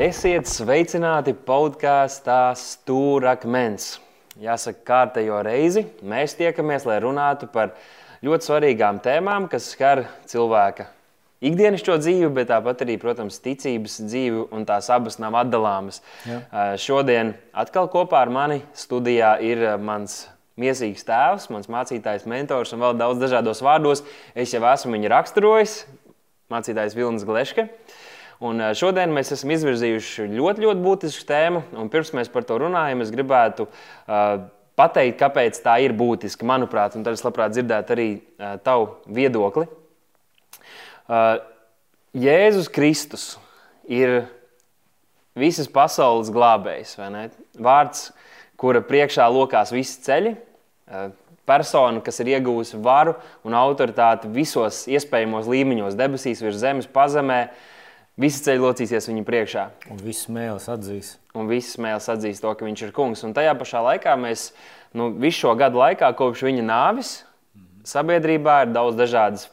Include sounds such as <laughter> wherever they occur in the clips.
Esiet sveicināti podkāstā Stūrakmens. Jāsaka, kārtējo reizi mēs tiekamies, lai runātu par ļoti svarīgām tēmām, kas skar cilvēka ikdienišķo dzīvi, bet tāpat arī, protams, ticības dzīvi, un tās abas nav atdalāmas. Jā. Šodien atkal kopā ar mani studijā ir mans Miesīgs tēvs, mans mācītājs, mentors un vēl daudz dažādos vārdos. Es jau esmu viņu raksturojis, mācītājs Vilnis Gleške. Un šodien mēs esam izvirzījuši ļoti, ļoti būtisku tēmu. Pirms mēs par to runājam, es gribētu uh, pateikt, kāpēc tā ir būtiska, manuprāt, un tad es labprāt dzirdētu arī uh, tavu viedokli. Uh, Jēzus Kristus ir visas pasaules glābējs. Vārds, kura priekšā lokās visi ceļi, persona, kas ir iegūusi varu un autoritāti visos iespējamos līmeņos, debesīs, virs zemes, pazemē. Visi ceļi locīsies viņa priekšā. Un viss mēlis atzīs. Un viss mēlis atzīs to, ka viņš ir kungs. Un tajā pašā laikā mēs nu, visu šo gadu laikā, kopš viņa nāves, sabiedrībā ir daudz dažādas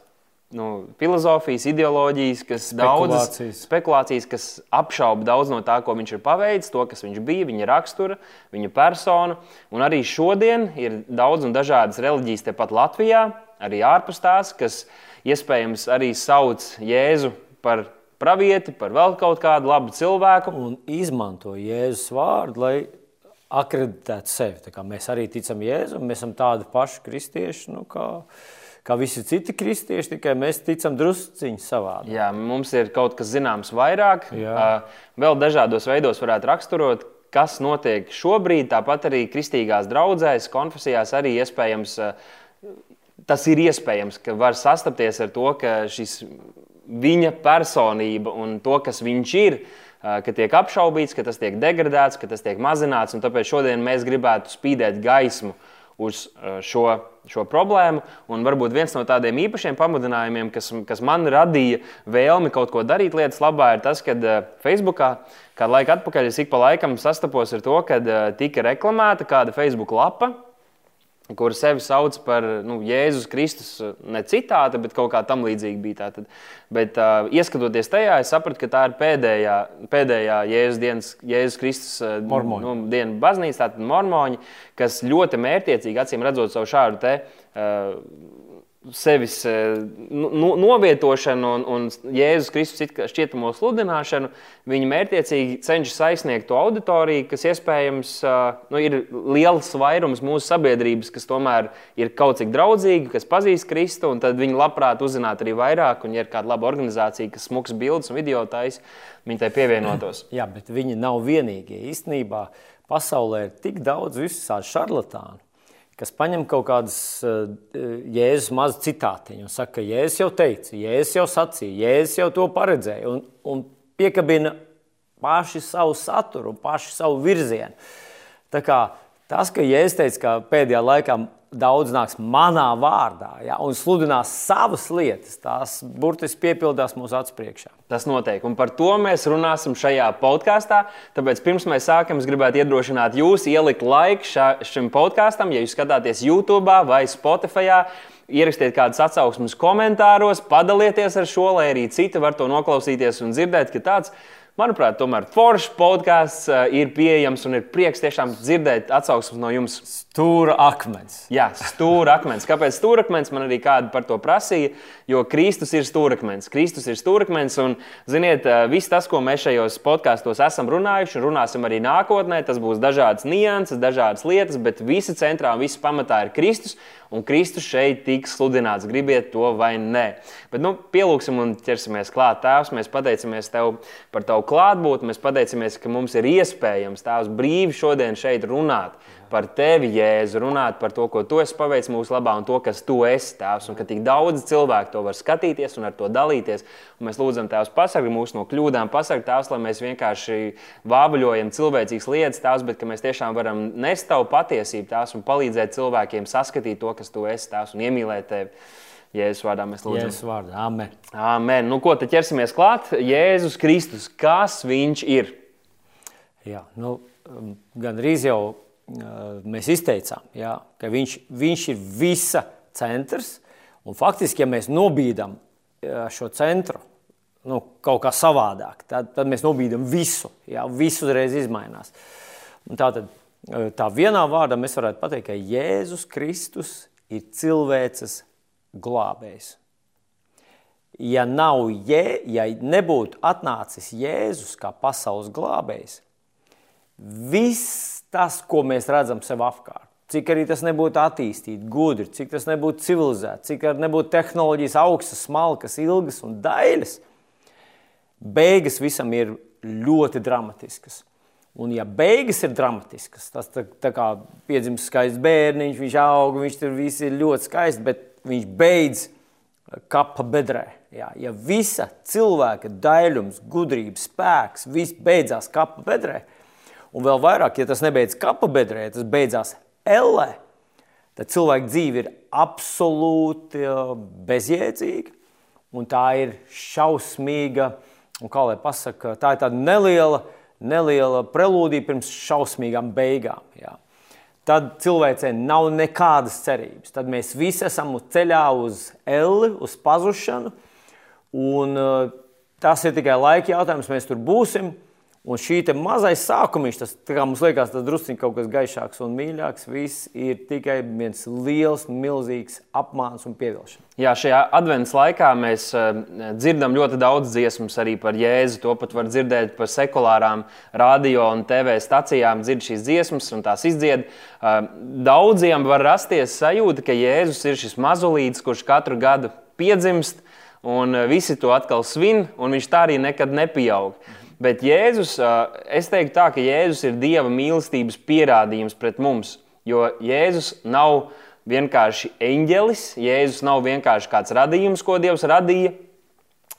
nu, filozofijas, ideoloģijas, kas daudzas spekulācijas, kas apšauba daudz no tā, ko viņš ir paveicis, to, kas viņš bija, viņa rakstura, viņa persona. Un arī šodien ir daudz un dažādas reliģijas tepat Latvijā, arī ārpus tās, kas iespējams arī sauc Jēzu par pravieti, par vēl kaut kādu labu cilvēku. Un izmanto Jēzus vārdu, lai akreditētu sevi. Mēs arī ticam Jēzum, mēs esam tādi paši kristieši. Nu, kā kā visi citi kristieši, tikai mēs ticam drusciņā savādi. Jā, mums ir kaut kas zināms vairāk. Jā. Vēl dažādos veidos varētu raksturot, kas notiek šobrīd. Tāpat arī kristīgās draudzēs, konfesijās arī iespējams. Tas ir iespējams, ka var sastapties ar to, ka šis viņa personība un to, kas viņš ir, ka tiek apšaubīts, ka tas tiek degradēts, ka tas tiek mazināts. Tāpēc šodien mēs gribētu spīdēt gaismu uz šo šo problēmu. Un varbūt viens no tādiem īpašiem pamudinājumiem, kas, kas man radīja vēlmi kaut ko darīt lietas labā, ir tas, ka Facebookā kādu laiku atpakaļ es ik pa laikam sastapos ar to, ka tika reklamēta kāda Facebook lapa kur sevi sauc par nu, Jēzus Kristus, ne citāta, bet kaut kā tam līdzīga bija. Tātad. Bet, uh, ieskatoties tajā, es sapratu, ka tā ir pēdējā, pēdējā Jēzus, dienas, Jēzus Kristus uh, nu, dienas baznīca, tātad mormoņi, kas ļoti mērķiecīgi, acīm redzot, savu šādu te, uh, sevis eh, nu, nu, novietošanu un, un Jēzus Kristus šķietamo sludināšanu, viņi mērķiecīgi cenšas aizsniegt to auditoriju, kas iespējams eh, nu, ir liels vairums mūsu sabiedrības, kas tomēr ir kaut cik draudzīgi, kas pazīst Kristu, un tad viņi labprāt uzzinātu arī vairāk, un ja ir kāda laba organizācija, kas smuks bildes un video taisa, viņi tai pievienotos. <clears throat> Jā, bet viņi nav vienīgie. Īstenībā pasaulē ir tik daudz visādi šarlatānu kas paņem kaut kādas uh, jēzus mazu citātiņu un saka, ka jēzus jau teica, jēzus jau sacīja, jēzus jau to paredzēja un, un piekabina paši savu saturu, paši savu virzienu. Tā kā tas, ka jēzus teica, ka pēdējā laikā daudz nāks manā vārdā ja, un sludinās savas lietas, tās burtiski piepildās mūsu acu priekšā. Tas notiek, un par to mēs runāsim šajā podkāstā. Tāpēc pirms mēs sākam, es gribētu iedrošināt jūs ielikt laiku šā, šim podkāstam, ja jūs skatāties YouTube vai Spotify. Ierakstiet kādas atsauksmes komentāros, padalieties ar šo, lai arī citi var to noklausīties un dzirdēt, ka tāds ir Manuprāt, tomēr foršs podkāsts uh, ir pieejams un ir prieks tiešām dzirdēt atsauksmes no jums. Stūra akmens. Jā, stūra akmens. Kāpēc stūra akmens? Man arī kāda par to prasīja, jo Kristus ir stūrakmens. Kristus ir stūrakmens un, ziniet, uh, viss tas, ko mēs šajos podkāstos esam runājuši un runāsim arī nākotnē, tas būs dažādas nianses, dažādas lietas, bet visi centrā un visi pamatā ir Kristus un Kristus šeit tiks sludināts, gribiet to vai nē. Bet nu, pielūgsim un ķersimies klāt. Tēvs, mēs pateicamies Tev par Tavu klātbūtni, mēs pateicamies, ka mums ir iespējams Tēvs brīvi šodien šeit runāt par tevi, Jēzu, runāt par to, ko tu esi paveicis mūsu labā un to, kas tu esi, Tēvs. Un ka tik daudz cilvēku to var skatīties un ar to dalīties. Un mēs lūdzam, Tēvs, pasargi mūs no kļūdām, pasargi Tēvs, lai mēs vienkārši vābuļojam cilvēcīgas lietas, Tēvs, bet ka mēs tiešām varam nest tavu patiesību, Tēvs, un palīdzēt cilvēkiem saskatīt to, kas tu esi, Tēvs, un iemīlēt tevi. Jēzus vārdā mēs lūdzam. Jēzus vārdā. Amen. Amen. Nu, ko tad ķersimies klāt? Jēzus Kristus. Kas viņš ir? Jā, nu, gan arī jau mēs izteicām, jā, ka viņš, viņš ir visa centrs. Un faktiski, ja mēs nobīdam šo centru nu, kaut kā savādāk. Tad, tad mēs nobīdam visu, jā, viss uzreiz izmainās. Un tā tad tā vienā vārdā mēs varētu pateikt, ka Jēzus Kristus ir cilvēces glābējs. Ja, nav, jē, ja nebūtu atnācis Jēzus kā pasaules glābējs, viss tas, ko mēs redzam sev apkārt, cik arī tas nebūtu attīstīts, gudri, cik tas nebūtu civilizēts, cik arī nebūtu tehnoloģijas augstas, smalkas, ilgas un daļas, beigas visam ir ļoti dramatiskas. Un, ja beigas ir dramatiskas, tas tā, tā kā piedzimst skaists bērniņš, viņš aug, viņš tur viss ir ļoti skaists, bet viņš beidz kapa bedrē. Jā, ja visa cilvēka daļums, gudrība, spēks, viss beidzās kapa bedrē, un vēl vairāk, ja tas nebeidzas kapa bedrē, tas beidzās ellē, tad cilvēka dzīve ir absolūti bezjēdzīga, un tā ir šausmīga, un kā lai pasaka, tā ir tāda neliela, uh, neliela prelūdija pirms šausmīgām beigām. Jā. Tad cilvēcei nav nekādas cerības. Tad mēs visi esam ceļā uz elli, uz pazušanu. Un, uh, tas ir tikai laika jautājums, mēs tur būsim. Un šī mazais sākumiņš, tas mums liekas, tas druskuļi kaut kas gaišāks un mīļāks. Viss ir tikai viens liels, milzīgs apmāns un pievilkšana. Jā, šajā adventas laikā mēs uh, dzirdam ļoti daudz dziesmas arī par Jēzu. To pat var dzirdēt par sekulārām radio un TV stacijām. Dzird šīs dziesmas un tās izdzied. Uh, daudziem var rasties sajūta, ka Jēzus ir šis mazulītis, kurš katru gadu piedzimst, un uh, visi to atkal svin, un viņš tā arī nekad nepieaug. Bet Jēzus, es teiktu tā, ka Jēzus ir Dieva mīlestības pierādījums pret mums. Jo Jēzus nav vienkārši eņģelis, Jēzus nav vienkārši kāds radījums, ko Dievs radīja,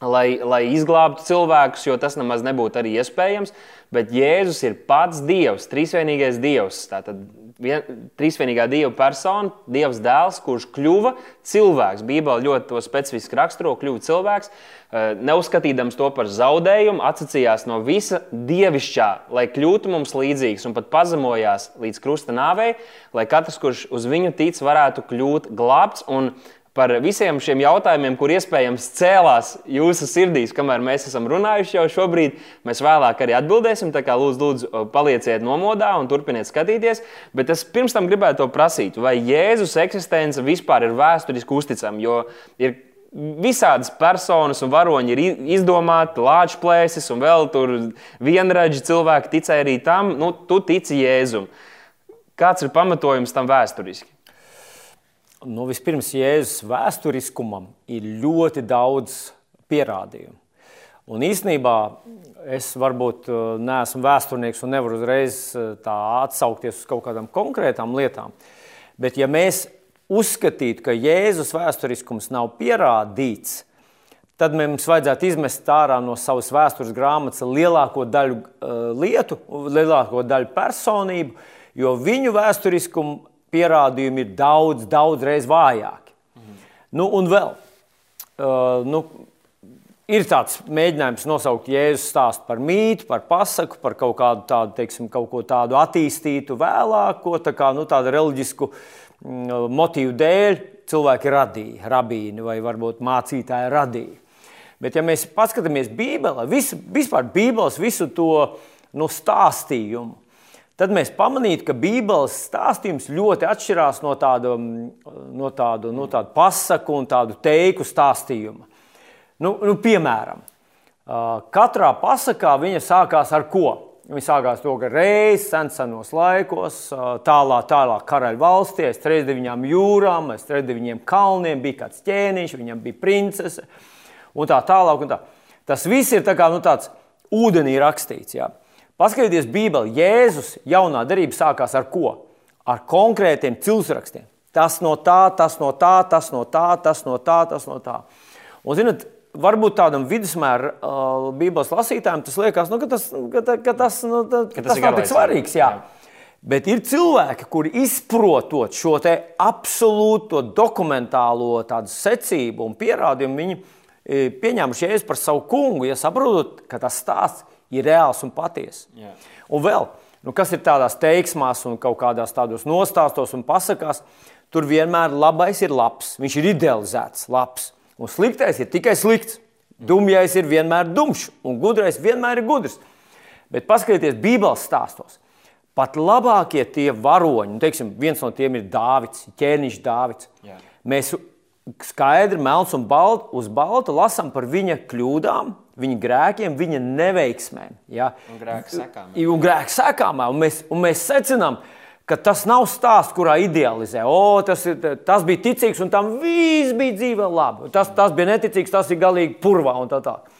lai, lai izglābtu cilvēkus, jo tas nemaz nebūtu arī iespējams. Bet Jēzus ir pats Dievs, trīsvienīgais Dievs. Tātad vien, trīsvienīgā Dieva persona, Dievs dēls, kurš kļuva cilvēks. Bībeli ļoti to specifiski raksturo, kļuva cilvēks, eh, neuzskatīdams to par zaudējumu, atsacījās no visa dievišķā, lai kļūtu mums līdzīgs un pat pazemojās līdz krusta nāvei, lai katrs, kurš uz viņu tic, varētu kļūt glābts. Un par visiem šiem jautājumiem, kur iespējams cēlās jūsu sirdīs, kamēr mēs esam runājuši jau šobrīd. Mēs vēlāk arī atbildēsim. Tā kā lūdzu, lūdzu palieciet nomodā un turpiniet skatīties. Bet es pirms tam gribētu to prasīt, vai Jēzus eksistence vispār ir vēsturiski uzticama. Jo ir visādas personas un varoņi ir izdomāti, lāču plēsis un vēl tur vienradži cilvēki ticēja arī tam, nu, tu tici Jēzum. Kāds ir pamatojums tam vēsturiski? Nu, vispirms, Jēzus vēsturiskumam ir ļoti daudz pierādījumu. Un īsnībā es varbūt uh, neesmu vēsturnieks un nevaru uzreiz uh, tā atsaukties uz kaut kādām konkrētām lietām. Bet, ja mēs uzskatītu, ka Jēzus vēsturiskums nav pierādīts, tad mums vajadzētu izmest ārā no savas vēstures grāmatas lielāko daļu uh, lietu, lielāko daļu personību, jo viņu vēsturiskumu pierādījumi ir daudz, daudz reizes vājāki. Mhm. Nu, un vēl, uh, nu, ir tāds mēģinājums nosaukt Jēzus stāstu par mītu, par pasaku, par kaut kādu tādu, teiksim, kaut ko tādu attīstītu vēlāko, tā kā nu, tādu reliģisku mm, motīvu dēļ cilvēki radīja, rabīni vai varbūt mācītāji radīja. Bet, ja mēs paskatāmies Bībelē, visu, vispār Bībeles visu to nu, stāstījumu, tad mēs pamanītu, ka Bībeles stāstījums ļoti atšķirās no tāda, no tādu, no tādu pasaku un tādu teiku stāstījuma. Nu, nu, piemēram, katrā pasakā viņa sākās ar ko? Viņa sākās to, ka reizes senos laikos, tālāk, tālāk karaļa valstī, aiz trešdeviņām jūrām, aiz trešdeviņiem kalniem bija kāds ķēniņš, viņam bija princese un tā tālāk. Un tā. Tas viss ir tā kā, nu, tāds ūdenī rakstīts. Jā. Paskatieties, Bībeli, Jēzus jaunā darība sākās ar ko? Ar konkrētiem cilvēkrakstiem. Tas no tā, tas no tā, tas no tā, tas no tā, tas no tā. Un, zinot, varbūt tādam vidusmēra uh, Bībeles lasītājam tas liekas, nu, ka tas, ka, ka tas, nu, ka tas, tas nav tik svarīgs. Jā. Jā. Bet ir cilvēki, kuri izprotot šo absolūto dokumentālo secību un pierādījumu, viņi e, pieņēmuši jēzu par savu kungu, ja saprotot, ka tas stāsts ir reāls un patiess. Yeah. Un vēl, nu, kas ir tādās teiksmās un kaut kādās tādos nostāstos un pasakās, tur vienmēr labais ir labs, viņš ir idealizēts, labs. Un sliktais ir tikai slikts. Dumjais ir vienmēr dumšs, un gudrais vienmēr ir gudrs. Bet paskatieties, Bībeles stāstos. Pat labākie tie varoņi, nu, teiksim, viens no tiem ir Dāvids, ķēniņš Dāvids. Jā. Mēs skaidri, melns un balts uz balta lasām par viņa kļūdām, viņa grēkiem, viņa neveiksmēm. Ja? Un grēku sekām. Un grēku sekām. Un mēs, un mēs secinām, ka tas nav stāsts, kurā idealizē. O, tas, ir, tas bija ticīgs, un tam viss bija dzīve labi. Tas, tas bija neticīgs, tas ir galīgi purvā un tā tālāk.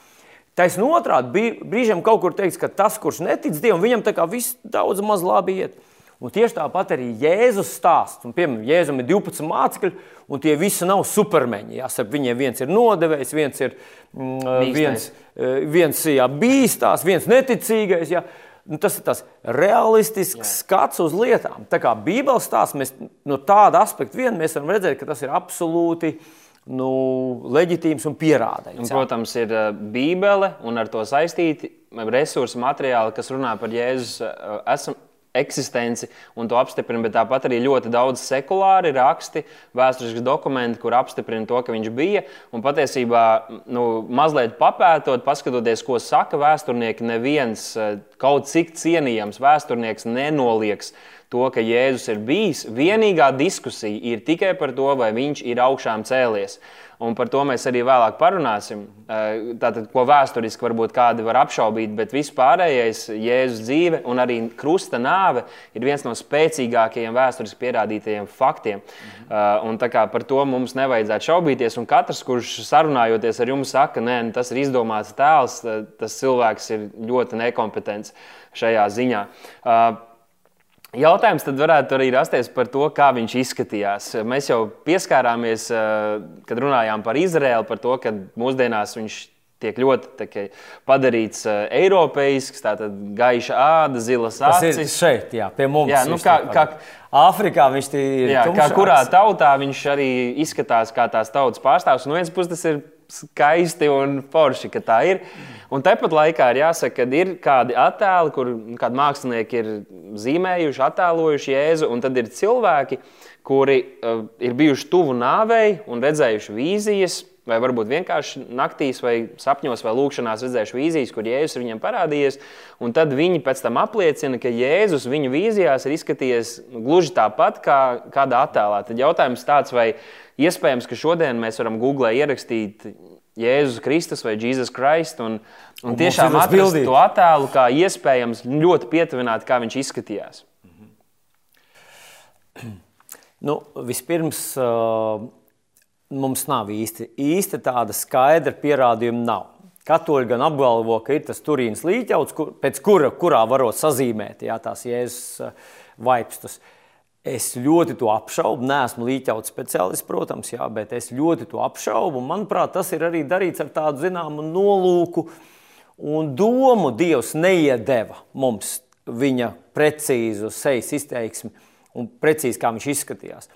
Taisnība otrādi brīžiem kaut kur teiks, ka tas, kurš netic Dievam, viņam tā kā viss daudz maz labi iet. Un tieši tāpat arī Jēzus stāsts. Un, piemēram, Jēzum ir 12 mācekļi, un tie visi nav supermeņi. Jāsaka, viņiem viens ir nodevējs, viens ir mm, viens, eh, viens jā, bīstās, viens neticīgais. Jā. Nu, tas ir tas realistisks jā. skats uz lietām. Tā kā Bībeles stāsts, mēs no tāda aspekta vien varam redzēt, ka tas ir absolūti nu, leģitīms un pierādījums. Un, protams, ir uh, Bībele un ar to saistīti resursi, materiāli, kas runā par Jēzus esam, eksistenci un to apstiprina, bet tāpat arī ļoti daudz sekulāri raksti, vēsturiski dokumenti, kur apstiprina to, ka viņš bija. Un patiesībā, nu, mazliet papētot, paskatoties, ko saka vēsturnieki, neviens uh, kaut cik cienījams vēsturnieks nenoliedz to, ka Jēzus ir bijis. Vienīgā diskusija ir tikai par to, vai viņš ir augšām cēlies. Un par to mēs arī vēlāk parunāsim. Eh, tātad, ko vēsturiski varbūt kādi var apšaubīt, bet viss pārējais, Jēzus dzīve un arī krusta nāve, ir viens no spēcīgākajiem vēsturiski pierādītajiem faktiem. Mhm. Un par to mums nevajadzētu šaubīties. Un katrs, kurš sarunājoties ar jums, saka, ka nu, tas ir izdomāts tēls, tas cilvēks ir ļoti nekompetents šajā ziņā. Jautājums tad varētu arī rasties par to, kā viņš izskatījās. Mēs jau pieskārāmies, eh, kad runājām par Izraēlu, par to, ka mūsdienās viņš tiek ļoti tā, padarīts uh, eiropeisks, tātad gaiša āda, zilas acis. Tas ir šeit, jā, pie mums. Jā, nu, kā, kā, Āfrikā viņš ir. Jā, kā kurā tautā viņš arī izskatās kā tās tautas pārstāvs. No vienas puses tas ir skaisti un forši, ka tā ir. Un tāpat laikā ir jāsaka, ka ir kādi attēli, kur kādi mākslinieki ir zīmējuši, attēlojuši Jēzu, un tad ir cilvēki, kuri uh, ir bijuši tuvu nāvei un redzējuši vīzijas, vai varbūt vienkārši naktīs, vai sapņos, vai lūkšanās redzējuši vīzijas, kur Jēzus ir viņiem parādījies. Tad viņi pēc tam apliecina, ka Jēzus viņu vīzijās ir izskatījies gluži tāpat kā kādā attēlā. Tad jautājums tāds, vai iespējams, ka šodien mēs varam Google ierakstīt Jēzus Kristus vai Jēzus Kristus. Un, un, un tiešām atrast to attēlu, kā iespējams ļoti pietuvināt, kā viņš izskatījās. <clears throat> Nu, vispirms, mums nav īsti, īsti tāda skaidra pierādījuma. Nav. Katoļi gan apgalvo, ka ir tas turīns līķauts, kur, pēc kura, kurā varot sazīmēt jā, tās jēzus vaipstus. Uh, Es ļoti to apšaubu. Nē, esmu līķauts speciālists, protams, jā, bet es ļoti to apšaubu. Manuprāt, tas ir arī darīts ar tādu zināmu nolūku un domu. Dievs neiedeva mums viņa precīzu sejas izteiksmi un precīzi, kā viņš izskatījās.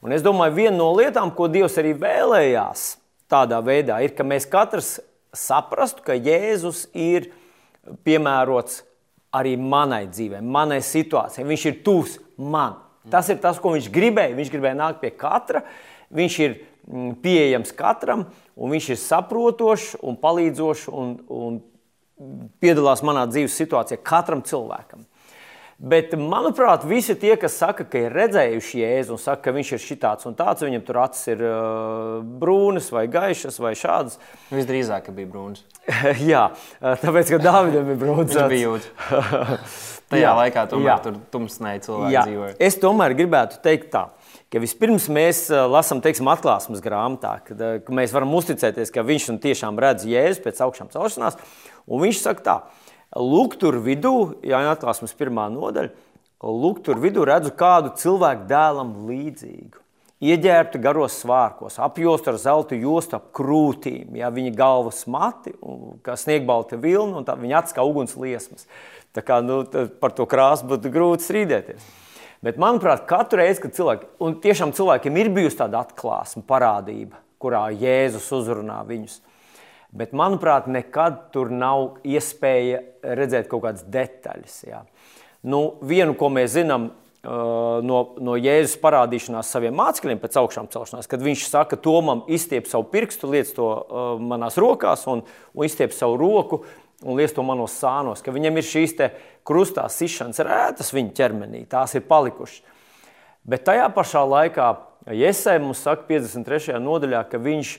Un es domāju, viena no lietām, ko Dievs arī vēlējās tādā veidā, ir, ka mēs katrs saprastu, ka Jēzus ir piemērots arī manai dzīvei, manai situācijai. Viņš ir tūs man. Tas ir tas, ko viņš gribēja. Viņš gribēja nākt pie katra. Viņš ir mm, pieejams katram, un viņš ir saprotošs un palīdzošs un, un piedalās manā dzīves situācijā katram cilvēkam. Bet, manuprāt, visi tie, kas saka, ka ir redzējuši jēzu un saka, ka viņš ir šitāds un tāds, viņam tur acis ir uh, brūnas vai gaišas vai šādas. Visdrīzāk, ka bija brūnas. <laughs> Jā, tāpēc, ka Dāvidam ir brūnas. Viņš bija jūt. <laughs> Tajā jā, laikā tomēr jā. tur tumsnēji cilvēki dzīvoja. Es tomēr gribētu teikt tā. Ka vispirms mēs lasām, teiksim, atklāsmes grāmatā, kad, ka mēs varam uzticēties, ka viņš tiešām redz jēzu pēc augšām celšanās. Viņš saka, tā, Lūk, tur vidū, Jānis atklāsmes pirmā nodaļa, lūk, tur vidū redzu kādu cilvēku dēlam līdzīgu. Ieģērbta garos svārkos, apjosta ar zelta jostu ap krūtīm, ja viņa galvas mati, kā sniegbalta vilna, un tā viņa acis kā uguns liesmas. Tā kā, nu, par to krāsu būtu grūti strīdēties. Bet, manuprāt, katru reizi, kad cilvēki, un tiešām cilvēkiem ir bijusi tāda atklāsme, parādība, kurā Jēzus uzrunā viņus, Bet, manuprāt, nekad tur nav iespēja redzēt kaut kādas detaļas. Jā. Nu, vienu, ko mēs zinām, no, no Jēzus parādīšanās saviem mācekļiem pēc augšām celšanās, kad viņš saka, Tomam izstiep savu pirkstu, liec to uh, manās rokās un, un izstiep savu roku un liec to manos sānos, ka viņam ir šīs krustā sišanas rētas viņa ķermenī, tās ir palikušas. Bet tajā pašā laikā Iesai mums saka 53. nodaļā, ka viņš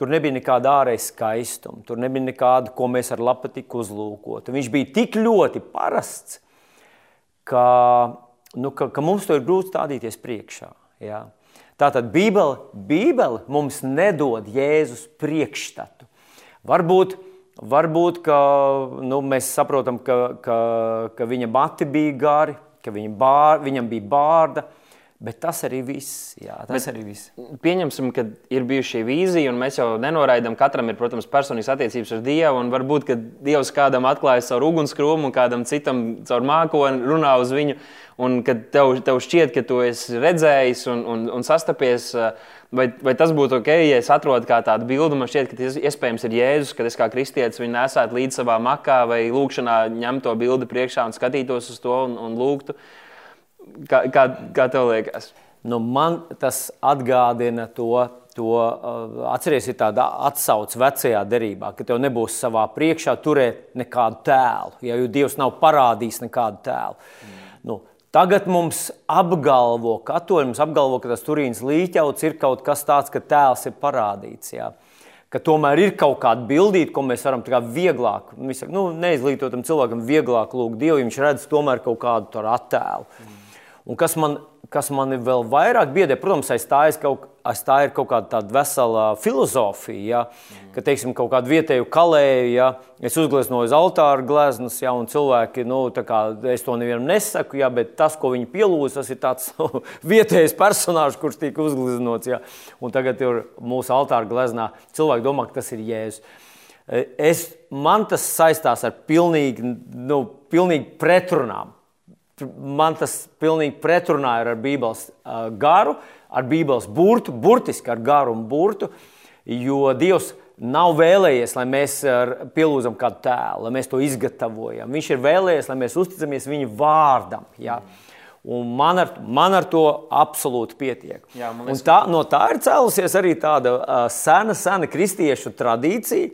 tur nebija nekāda ārēja skaistuma, tur nebija nekāda, ko mēs ar lapatiku uzlūkotu. Viņš bija tik ļoti parasts, ka, nu, ka, ka mums to ir grūti stādīties priekšā. Jā. Tātad Bībele, Bībele mums nedod Jēzus priekšstatu. Varbūt, varbūt ka, nu, mēs saprotam, ka, ka, ka viņa mati bija gari, ka viņa bār, viņam bija bārda, Bet tas arī viss. Jā, tas Bet arī viss. Pieņemsim, ka ir bijusi šī vīzija, un mēs jau nenoraidām, katram ir, protams, personīgas attiecības ar Dievu. Varbūt, ka Dievs kādam atklājas caur ugunskrūmu, un kādam citam caur mākoni runā uz viņu. Un kad tev, tev šķiet, ka tu esi redzējis un, un, un sastapies, vai, vai tas būtu ok, ja es atrodu kā tādu bildi, man šķiet, ka tas iespējams ir Jēzus, kad es kā kristietis viņu nesētu līdz savā makā vai lūkšanā ņemtu to bildi priekšā un skatītos uz to un, un lūgtu. Kā, kā, kā tev liekas? Nu, man tas atgādina to, to uh, atceries, ir tāda atsauce vecajā derībā, ka tev nebūs savā priekšā turēt nekādu tēlu, ja Dievs nav parādījis nekādu tēlu. Mm. Nu, tagad mums apgalvo, katoļi mums apgalvo, ka tas turīns līķauts ir kaut kas tāds, ka tēls ir parādīts. Jā. Ka tomēr ir kaut kāda bildīte, ko mēs varam vieglāk, nu, neizglītotam cilvēkam, vieglāk lūgt Dievu, viņš redz tomēr kaut kādu attēlu. Mm. Un kas man, kas man vēl vairāk biedē, protams, aiz tā, kaut, aiz tā ir kaut kāda vesela filozofija, ja, mm. ka, teiksim, kaut kādu vietēju kalēju, ja, es uzgleznoju uz altāra gleznas, ja, un cilvēki, nu, kā es to nevienam nesaku, ja, bet tas, ko viņi pielūdz, tas ir tāds <laughs> vietējais personāžs, kurš tika uzgleznots, ja, un tagad ir mūsu altāra gleznā, cilvēki domā, ka tas ir Jēzus. Es, man tas saistās ar pilnīgi, nu, pilnīgi pretrunām man tas pilnīgi pretrunā ar Bībeles garu, ar Bībeles burtu, burtiski ar garu un burtu, jo Dievs nav vēlējies, lai mēs pielūdzam kādu tēlu, lai mēs to izgatavojam. Viņš ir vēlējies, lai mēs uzticamies viņa vārdam. Ja? Un man ar, man ar to absolūti pietiek. Jā, liekas, tā, no tā ir cēlusies arī tāda uh, sena, sena kristiešu tradīcija,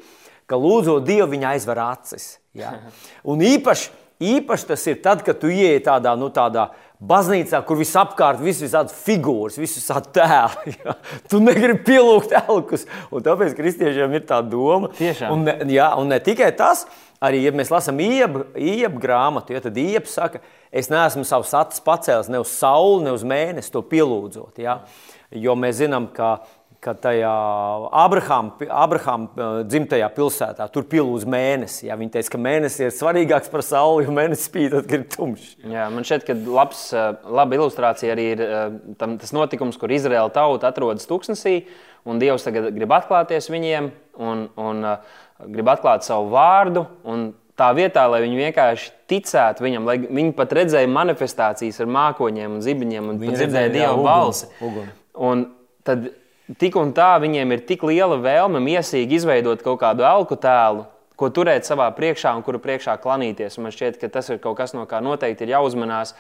ka lūdzot Dievu, viņa aizver acis. Ja? <laughs> Un īpaši Īpaši tas ir tad, kad tu ieej tādā, nu, tādā baznīcā, kur visapkārt ir visādas figūras, visādi tēli. <laughs> Ja? Tu negribi pielūgt elkus. Un tāpēc kristiešiem ir tā doma. Tiešām. Un, ne, jā, un ne tikai tas, arī ja mēs lasām iebu grāmatu, ja, tad iebu saka, es neesmu savus acis pacēlis ne uz sauli, ne uz mēnesi to pielūdzot. Ja? Jo mēs zinām, ka ka tajā Abrahama Abraham uh, dzimtajā pilsētā tur pilūz mēnesi. Ja? Viņi teica, ka mēnesis ir svarīgāks par sauli, jo mēnesis spīd, tad ir tumšs. Jā, man šķiet, ka labs, uh, laba ilustrācija arī ir uh, tam, tas notikums, kur Izraēla tauta atrodas tūkstnesī, un Dievs tagad grib atklāties viņiem un, un grib atklāt savu vārdu. Tā vietā, lai viņi vienkārši ticētu viņam, lai viņi pat redzēja manifestācijas ar mākoņiem un zibiņiem un dzirdēja Dieva balsi. Un tad tik un tā viņiem ir tik liela vēlme miesīgi izveidot kaut kādu elku tēlu, ko turēt savā priekšā un kuru priekšā klanīties. Un man šķiet, ka tas ir kaut kas, no kā noteikti ir jāuzmanās.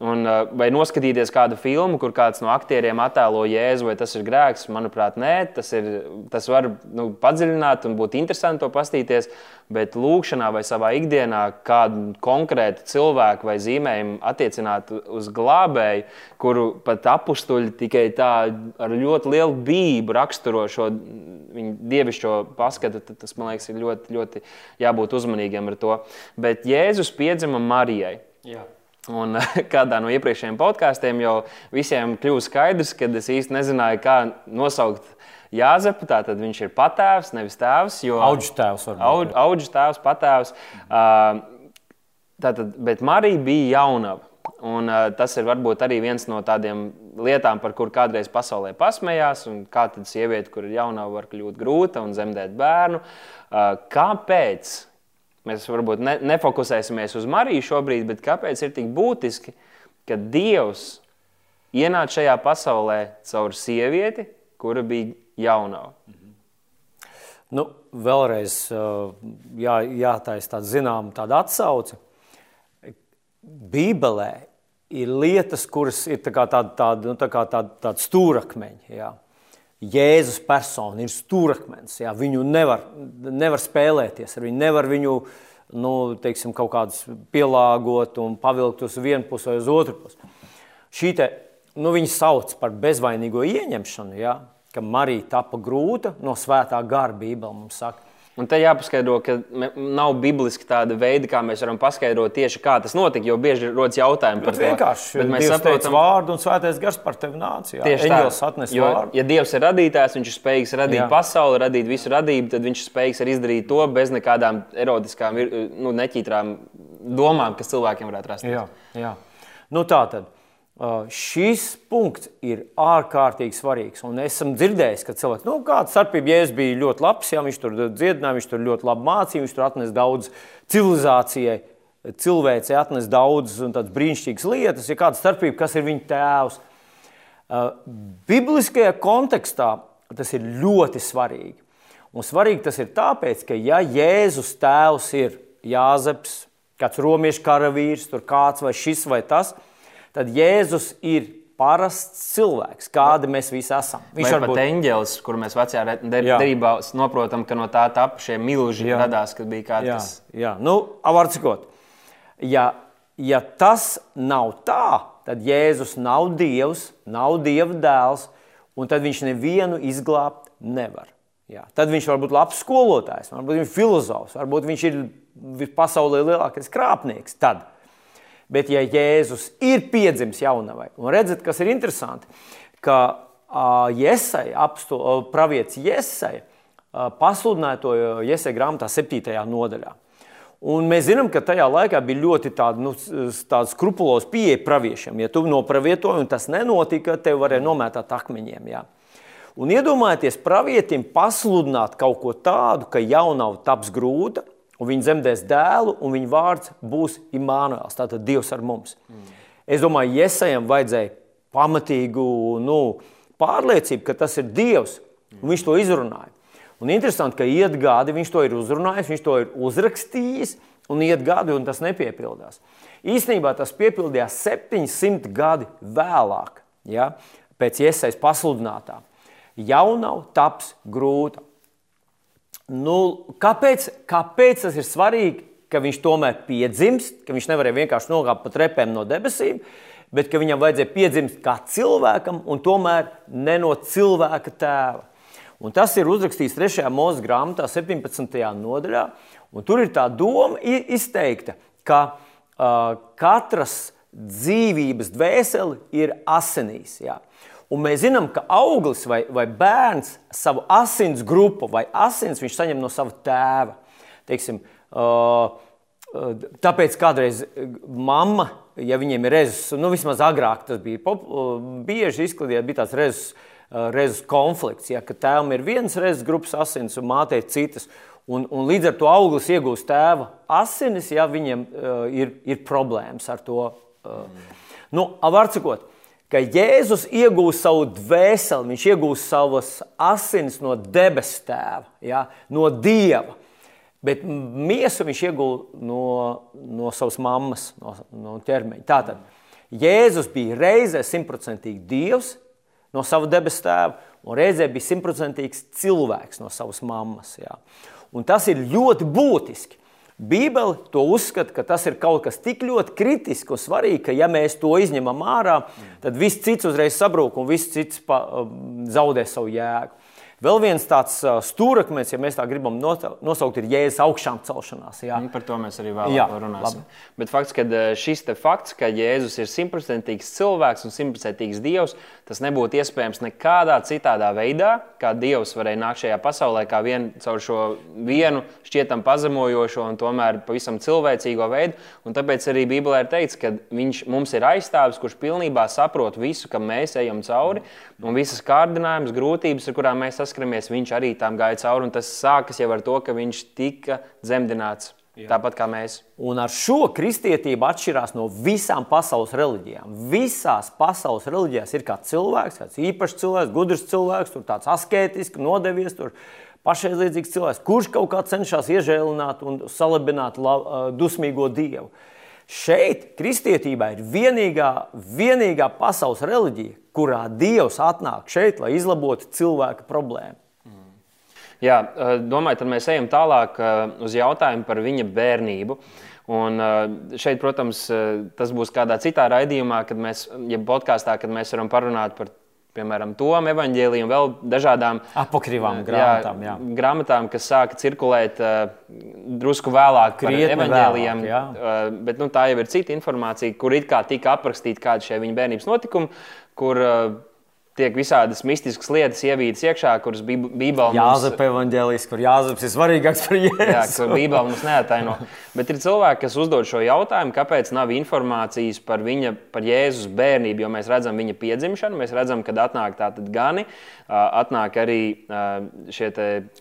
Un, eh, vai noskatīties kādu filmu, kur kāds no aktieriem attēlo jēzu, vai tas ir grēks? Manuprāt, nē, tas, ir, tas var nu, padziļināt un būt interesanti to pastīties. Bet lūkšanā vai savā ikdienā kādu konkrētu cilvēku vai zīmējumu attiecināt uz glābēju, kuru pat apstuļi tikai tā ar ļoti lielu bību raksturo šo viņa dievišķo paskatu, tad tas man liekas, ir ļoti, ļoti jābūt uzmanīgiem ar to. Bet Jēzus piedzima Marijai. Jā. Un <laughs> kādā no iepriekšējiem podkāstiem jau visiem kļuva skaidrs, ka es īsti nezināju, kā nosaukt Jāzepu. Tātad viņš ir patēvs, nevis tēvs. Auģis tēvs. Aud, auģis tēvs, patēvs. Tātad, bet Marija bija jaunava. Un, uh, tas ir varbūt arī viens no tādiem lietām, par kurām kādreiz pasaulē pasmējās. Kā tad sieviete, kur ir jaunava, var kļūt grūta un zemdēt bērnu? Uh, kāpēc? Mēs varbūt ne, nefokusēsimies uz Mariju šobrīd, bet kāpēc ir tik būtiski, ka Dievs ienāca šajā pasaulē caur sievieti, kura bija jaunava? Nu, vēlreiz jā, jātaisa tāda zināma tāda atsauce. Bībelē ir lietas, kuras ir tā tāda, tāda, nu, tā tāda, tāda stūrakmeņa. Jā. Jēzus persona ir stūrakmens. Jā. Viņu nevar, nevar spēlēties ar viņu, nevar viņu nu, teiksim, kaut kādus pielāgot un pavilkt uz vienu pusi vai uz otru pusi. Šī te, nu, viņa sauc par bezvainīgo ieņemšanu, jā, ka Marija tapa grūta no svētā gara Bībele mums saka. Un te jāpaskaidro, ka nav bibliski tāda veida, kā mēs varam paskaidrot tieši, kā tas notika. Jo bieži rodas jautājumi par to. Vienkārši mēs saprotam vārdu un svētais gars par tevi nāca. Tieši Eņģels atnes jo, vārdu. Ja Dievs ir radītājs, viņš ir spējīgs radīt jā. pasauli, radīt visu radību, tad viņš ir spējīgs arī izdarīt to bez nekādām erotiskām, nu, neķītrām domām, kas cilvēkiem varētu rasties. Jā, jā. Nu, tā tad. Šis punkts ir ārkārtīgi svarīgs. Un esmu dzirdējis, ka cilvēks, nu, kāda starpība, ja es biju ļoti labs, ja viņš tur dziedināja, viņš tur ļoti labi mācīja, viņš tur atnesa daudz civilizācijai, cilvēcei atnesa daudz un tādas brīnišķīgas lietas, ja kāda starpība, kas ir viņa tēvs. Bibliskajā kontekstā tas ir ļoti svarīgi. Un svarīgi tas ir tāpēc, ka ja Jēzus tēvs ir Jāzeps, kāds romiešu karavīrs, tur kāds vai šis vai tas, tad tad Jēzus ir parasts cilvēks, kāda mēs visi esam. Viņš ir pat eņģelis, kur mēs vecajā derībā saprotam, ka no tā tapa šie milži jā. radās, kad bija kāds. Jā, tas... jā. nu, var cikot. Ja, ja tas nav tā, tad Jēzus nav Dievs, nav Dieva dēls, un tad viņš nevienu izglābt nevar. Jā. Tad viņš var būt labs skolotājs, varbūt viņš ir filozofs, varbūt viņš ir pasaulē lielākais krāpnieks. Tad Bet, ja Jēzus ir piedzimis jaunavai, un redzat, kas ir interesanti, ka apsto, pravietis uh, pasludināja to Iesaja grāmatā 7. nodaļā. Un mēs zinām, ka tajā laikā bija ļoti tāda, nu, tāda skrupuloza pieeja praviešiem. Ja tu nopravietoji un tas nenotika, tev varēja nomētāt akmeņiem. Jā. Un iedomājieties, pravietim pasludināt kaut ko tādu, ka jaunava taps grūta, un viņi dzemdēs dēlu, un viņa vārds būs Imānuēls, tātad Dievs ar mums. Mm. Es domāju, Iesajam vajadzēja pamatīgu nu, pārliecību, ka tas ir Dievs, un viņš to izrunāja. Un interesanti, ka iet gadi, viņš to ir uzrunājis, viņš to ir uzrakstījis, un iet gadi, un tas nepiepildās. Īsnībā tas piepildījās 700 gadi vēlāk, ja, pēc iesaistas pasludinātā. Jaunava taps grūta. Nu, kāpēc, kāpēc tas ir svarīgi, ka viņš tomēr piedzimst, ka viņš nevarēja vienkārši nokāpt pa trepēm no debesīm, bet ka viņam vajadzēja piedzimt kā cilvēkam un tomēr ne no cilvēka tēva. Un tas ir uzrakstīts 3. mūža grāmatā, 17. nodaļā. Tur ir tā doma izteikta, ka uh, katras dzīvības dvēseli ir asinīs. Jā. Un mēs zinām, ka auglis vai, vai bērns savu asins grupu vai asins viņš saņem no sava tēva. Teiksim, tāpēc kādreiz mamma, ja viņiem ir rezus, nu vismaz agrāk tas bija pop, bieži izklaidīts, bija tāds rezus, rezus konflikts, ja, ka tēvam ir viens rezus grupas asins un mātei citas. Un, un līdz ar to auglis iegūst tēva asinis, ja viņiem uh, ir, ir problēmas ar to. Uh. Nu, var sakot, ka Jēzus iegūs savu dvēseli, viņš iegūs savas asinis no debes tēva, ja, no dieva. Bet miesu viņš iegūta no, no savas mammas, no, no ķermeņa. Tātad Jēzus bija reizē simtprocentīgi dievs no sava debes tēva, un reizē bija simtprocentīgs cilvēks no savas mammas. Ja. Un tas ir ļoti būtiski. Bībele to uzskata, ka tas ir kaut kas tik ļoti kritisks un svarīgs, ka ja mēs to izņemam ārā, tad viss cits uzreiz sabrūk un viss cits pa, um, zaudē savu jēgu. Vēl viens tāds uh, stūrakmenis, ja mēs tā gribam nosaukt, ir jēzus augšām celšanās. Jā. Nu, par to mēs arī vēlāk runāsim. Labi. Bet fakts, ka uh, šis fakts, ka Jēzus ir simtprocentīgs cilvēks un simtprocentīgs dievs, tas nebūtu iespējams nekādā citādā veidā, kā dievs varēja nākt šajā pasaulē, kā vien caur šo vienu šķietam pazemojošo un tomēr pavisam cilvēcīgo veidu. Un tāpēc arī Bībelē ir teikts, ka viņš mums ir aizstāvis, kurš pilnībā saprot visu, kam mēs ejam cauri, un visas kārdinājumus, grūtības, ar kurām mēs saskaramies viņš arī tam gāja cauri. Tas sākas jau ar to, ka viņš tika dzemdināts. Jā. Tāpat kā mēs. Un ar šo kristietība atšķirās no visām pasaules reliģijām. Visās pasaules reliģijās ir kāds cilvēks, kāds īpašs cilvēks, gudrs cilvēks, tāds asketisks, nodevies, pašaizliedzīgs cilvēks, kurš kaut kā cenšas iežēlināt un salabināt la, dusmīgo dievu. Šeit kristietībā ir vienīgā, vienīgā pasaules reliģija, kurā Dievs atnāk šeit, lai izlabotu cilvēka problēmu. Jā, domāju, tad mēs ejam tālāk uz jautājumu par viņa bērnību. Un šeit, protams, tas būs kādā citā raidījumā, kad mēs, ja podkāstā, kad mēs varam parunāt par piemēram, Tomu evanģēliju un vēl dažādām apakrīvām grāmatām, jā, jā. grāmatām, kas sāka cirkulēt uh, drusku vēlāk par evanģēlijiem. Vēlāk, uh, bet nu, tā jau ir cita informācija, kur it kā tika aprakstīta kāda šie viņa bērnības notikumi, kur uh, tiek visādas mistiskas lietas ievītas iekšā, kuras Bībelē mums... Jāzep evanģēlijas, kur Jāzeps ir svarīgāks par Jēzu. Jā, kur Bībelē mums neataino. Bet ir cilvēki, kas uzdod šo jautājumu, kāpēc nav informācijas par viņa, par Jēzus bērnību, jo mēs redzam viņa piedzimšanu, mēs redzam, kad atnāk tātad gani, atnāk arī šie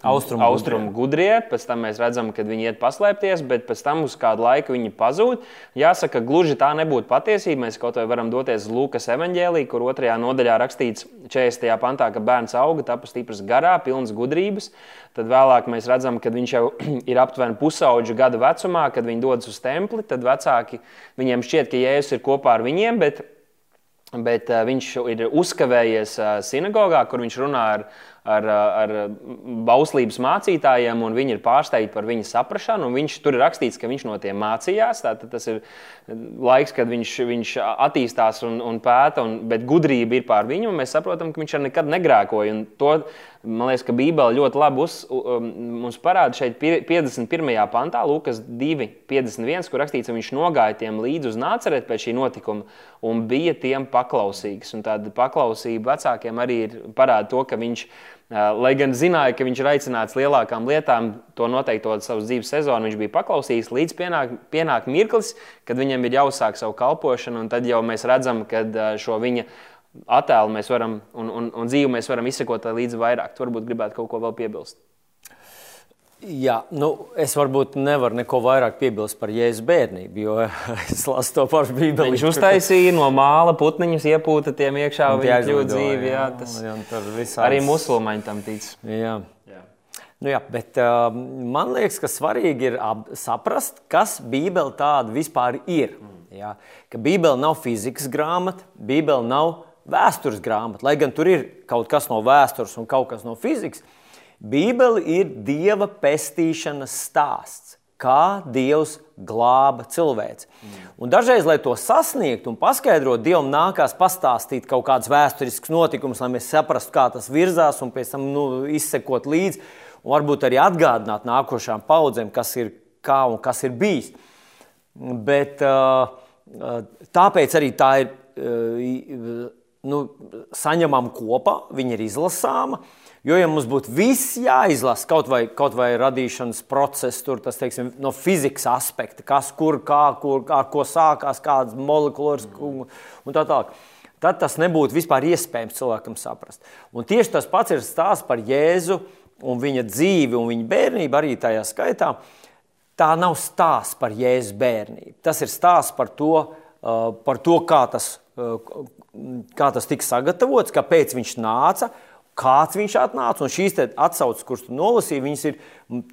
austrumu, austrumu gudrie, pēc tam mēs redzam, kad viņi iet paslēpties, bet pēc tam uz kādu laiku viņi pazūd. Jāsaka, gluži tā nebūtu patiesība. Mēs kaut vai varam doties uz Lūkas evanģēlī, kur otrajā nodaļā rakstīts 40. pantā, ka bērns auga, tapu stiprs garā, pilns gudrības. Tad vēlāk mēs redzam, ka viņš jau <clears throat> ir aptuveni pusauģa gada vecumā, kad viņi dodas uz templi. Tad vecāki viņiem šķiet, ka Jēzus ir kopā ar viņiem. Bet Bet uh, viņš ir uzkavējies uh, sinagogā, kur viņš runā ar, ar, ar bauslības mācītājiem, un viņi ir pārsteigti par viņa saprāšanu. Viņš tur ir rakstīts, ka viņš no tiem mācījās. Tātad tas ir laiks, kad viņš, viņš attīstās un, un pēta, un, bet gudrība ir pār viņu. Mēs saprotam, ka viņš nekad negrēkoja. To, man liekas, ka Bībele ļoti labi uz, um, mums parāda šeit 51. pantā, Lukas 2, 51, kur rakstīts, ka viņš nogāja tiem līdzi uz nācerēt pēc šī notikuma un bija tiem paklausīgs. Un tāda paklausība vecākiem arī parāda to, ka viņš ir Lai gan zināja, ka viņš ir aicināts lielākām lietām, to noteikto savas dzīves sezonu viņš bija paklausījis, līdz pienāk, pienāk mirklis, kad viņam ir jāuzsāk savu kalpošanu, un tad jau mēs redzam, ka šo viņa attēlu mēs varam un, un, un dzīvi mēs varam izsekot līdz vairāk. Varbūt gribētu kaut ko vēl piebilst. Jā, nu, es varbūt nevaru neko vairāk piebilst par jēzus bērnību, jo <laughs> es lasu to pašu Bībeli. Viņš uztaisīja no māla putniņus, iepūta tiem iekšā un viņa kļūda dzīvi. Jā, tas jā, visāds... arī musulmaņi tam tic. Jā. Jā. Nu jā, bet uh, man liekas, ka svarīgi ir saprast, kas Bībele tāda vispār ir. Jā. Ka Bībele nav fizikas grāmata, Bībele nav vēstures grāmata, lai gan tur ir kaut kas no vēstures un kaut kas no fizikas. Bībele ir dieva pestīšanas stāsts, kā dievs glāba cilvēci. Mm. Un dažreiz, lai to sasniegtu un paskaidrotu, dievam nākās pastāstīt kaut kādus vēsturiskus notikumus, lai mēs saprastu, kā tas virzās, un pēc tam nu, izsekot līdzi, un varbūt arī atgādināt nākošām paudzēm, kas ir kā un kas ir bijis. Bet, tāpēc arī tā ir nu, saņemama kopā, viņa ir izlasāma. Jo, ja mums būtu viss jāizlasa, kaut vai, kaut vai radīšanas process, tur, tas, teiksim, no fizikas aspekta, kas, kur, kā, kur, ar ko sākās, kādas molekulas un, un tā tālāk, tad tas nebūtu vispār iespējams cilvēkam saprast. Un tieši tas pats ir stāsts par Jēzu un viņa dzīvi un viņa bērnību arī tajā skaitā. Tā nav stāsts par Jēzus bērnību. Tas ir stāsts par to, uh, par to kā, tas, uh, kā tas tika sagatavots, kāpēc viņš nāca kāds viņš atnāca. Un šīs atsauces, kuras tu nolasīji, viņas ir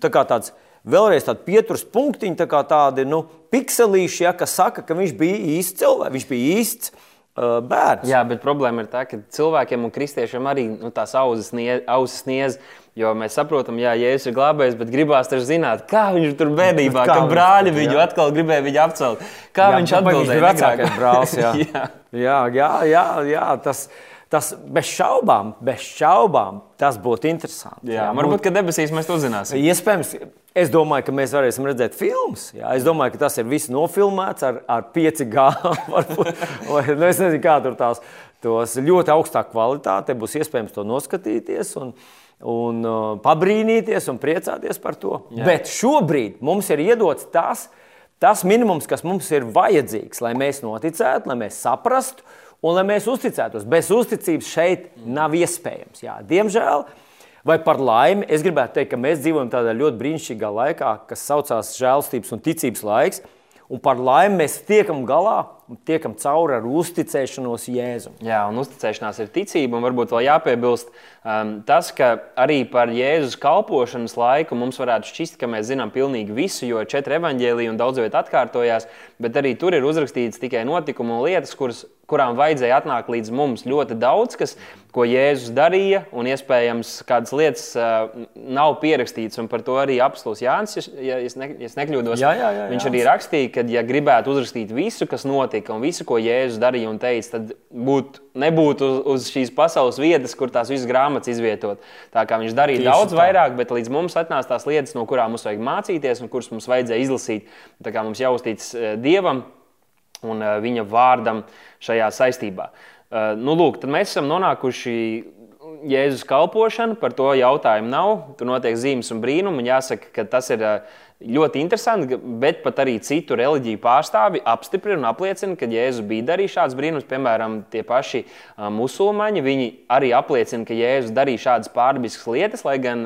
tā tāds vēlreiz tādi pieturas punktiņi, tā kā tādi nu, pikselīši, ja, kas saka, ka viņš bija īsts cilvēks, viņš bija īsts. Uh, bērns. Jā, bet problēma ir tā, ka cilvēkiem un kristiešiem arī nu, tās ausis sniedz. Jo mēs saprotam, ka Jēzus ir glābējis, bet gribās taču zināt, kā viņš tur bērnībā, <laughs> kā ka brāļi viņu jā. atkal gribēja viņu apcelt. Kā jā, viņš atbildēja? Viņš bija vecākais brālis. Jā, <laughs> jā. jā, jā, jā, jā tas ir Tas bez šaubām, bez šaubām tas būtu interesanti. Jā, jā, varbūt, ka debesīs mēs to zināsim. Iespējams, es domāju, ka mēs varēsim redzēt filmas. Jā. Es domāju, ka tas ir viss nofilmēts ar, ar 5G. <laughs> Varbūt, vai, nu, es nezinu, kā tur tās tos ļoti augstā kvalitāte būs iespējams to noskatīties. Un, un uh, pabrīnīties un priecāties par to. Jā. Bet šobrīd mums ir iedots tas, tas minimums, kas mums ir vajadzīgs, lai mēs noticētu, lai mēs saprastu, un lai mēs uzticētos. Bez uzticības šeit nav iespējams. Jā, diemžēl, vai par laimi, es gribētu teikt, ka mēs dzīvojam tādā ļoti brīnišķīgā laikā, kas saucās žēlstības un ticības laiks. Un par laimi mēs tiekam galā tiekam cauri ar uzticēšanos Jēzum. Jā, un uzticēšanās ir ticība. Un varbūt vēl jāpiebilst um, tas, ka arī par Jēzus kalpošanas laiku mums varētu šķist, ka mēs zinām pilnīgi visu, jo četri evaņģēlīji un daudz vietā atkārtojās, bet arī tur ir uzrakstīts tikai notikumi un lietas, kuras kurām vajadzēja atnākt līdz mums ļoti daudz, kas, ko Jēzus darīja, un iespējams kādas lietas uh, nav pierakstītas. Par to arī apstults Jānis, ja, ja, ne, ja nekļūdos. Jā, jā, jā, viņš arī rakstīja, ka, ja gribētu uzrakstīt visu, kas notika, un visu, ko Jēzus darīja un teica, tad būt, nebūtu uz, uz šīs pasaules vietas, kur tās visas grāmatas izvietot. Tā kā viņš darīja Tieši daudz tā. vairāk, bet līdz mums atnāca tās lietas, no kurām mums vajag mācīties un kuras mums vajadzēja izlasīt. Tā kā mums jāuztic Dievam un uh, viņa vārdam šajā saistībā. Uh, nu, lūk, tad mēs esam nonākuši Jēzus kalpošana, par to jautājumu nav. Tur notiek zīmes un brīnumi. Un jāsaka, ka tas ir ļoti interesanti, bet pat arī citu reliģiju pārstāvi apstiprina un apliecina, ka Jēzus bija darījis šādus brīnumus. Piemēram, tie paši musulmaņi, viņi arī apliecina, ka Jēzus darīja šādas pārdabiskas lietas, lai gan,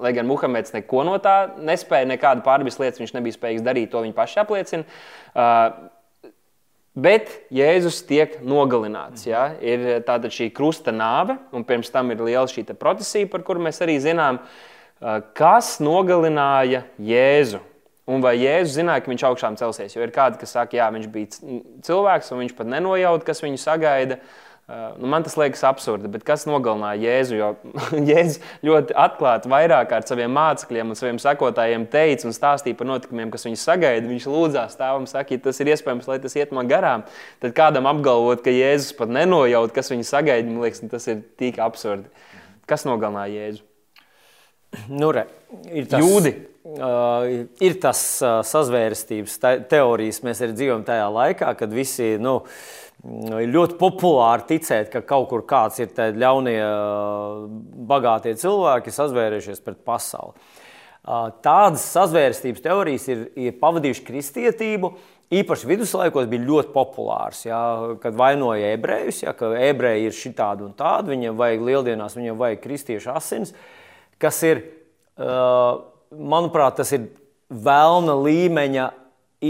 lai gan Muhameds neko no tā nespēja, nekādu pārdabisku lietu viņš nebija spējīgs darīt, to viņi paši apliecina. Bet Jēzus tiek nogalināts. Ja? Ir tāda šī krusta nāve, un pirms tam ir liela šī procesija, par kuru mēs arī zinām, kas nogalināja Jēzu. Un vai Jēzus zināja, ka viņš augšām celsies? Jo ir kādi, kas saka, ka viņš bija cilvēks, un viņš pat nenojauta, kas viņu sagaida. Uh, nu, man tas liekas absurdi, bet kas nogalināja Jēzu? Jo <laughs> Jēzus ļoti atklāti vairāk ar saviem mācekļiem un saviem sekotājiem teica un stāstīja par notikumiem, kas viņus sagaida. Viņš lūdzās tēvam, saka, ja tas ir iespējams, lai tas iet man garām. Tad kādam apgalvot, ka Jēzus pat nenojaut, kas viņu sagaida, man liekas, tas ir tik absurdi. Kas nogalināja Jēzu? Nu, re, ir tas, Jūdi. Uh, ir tas uh, sazvērstības teorijas. Mēs arī dzīvojam tajā laikā, kad visi. Nu, uh, Nu, ir ļoti populāri ticēt, ka kaut kur kāds ir tādi ļaunie, bagātie cilvēki sazvērējušies pret pasauli. Tādas sazvērstības teorijas ir, ir pavadījušas kristietību. Īpaši viduslaikos bija ļoti populārs, ja, kad vainoja ebrejus, ja, ka ebreji ir šitādi un tādi, viņiem vajag lieldienās, viņiem vajag kristiešu asins, kas ir, manuprāt, tas ir vēlna līmeņa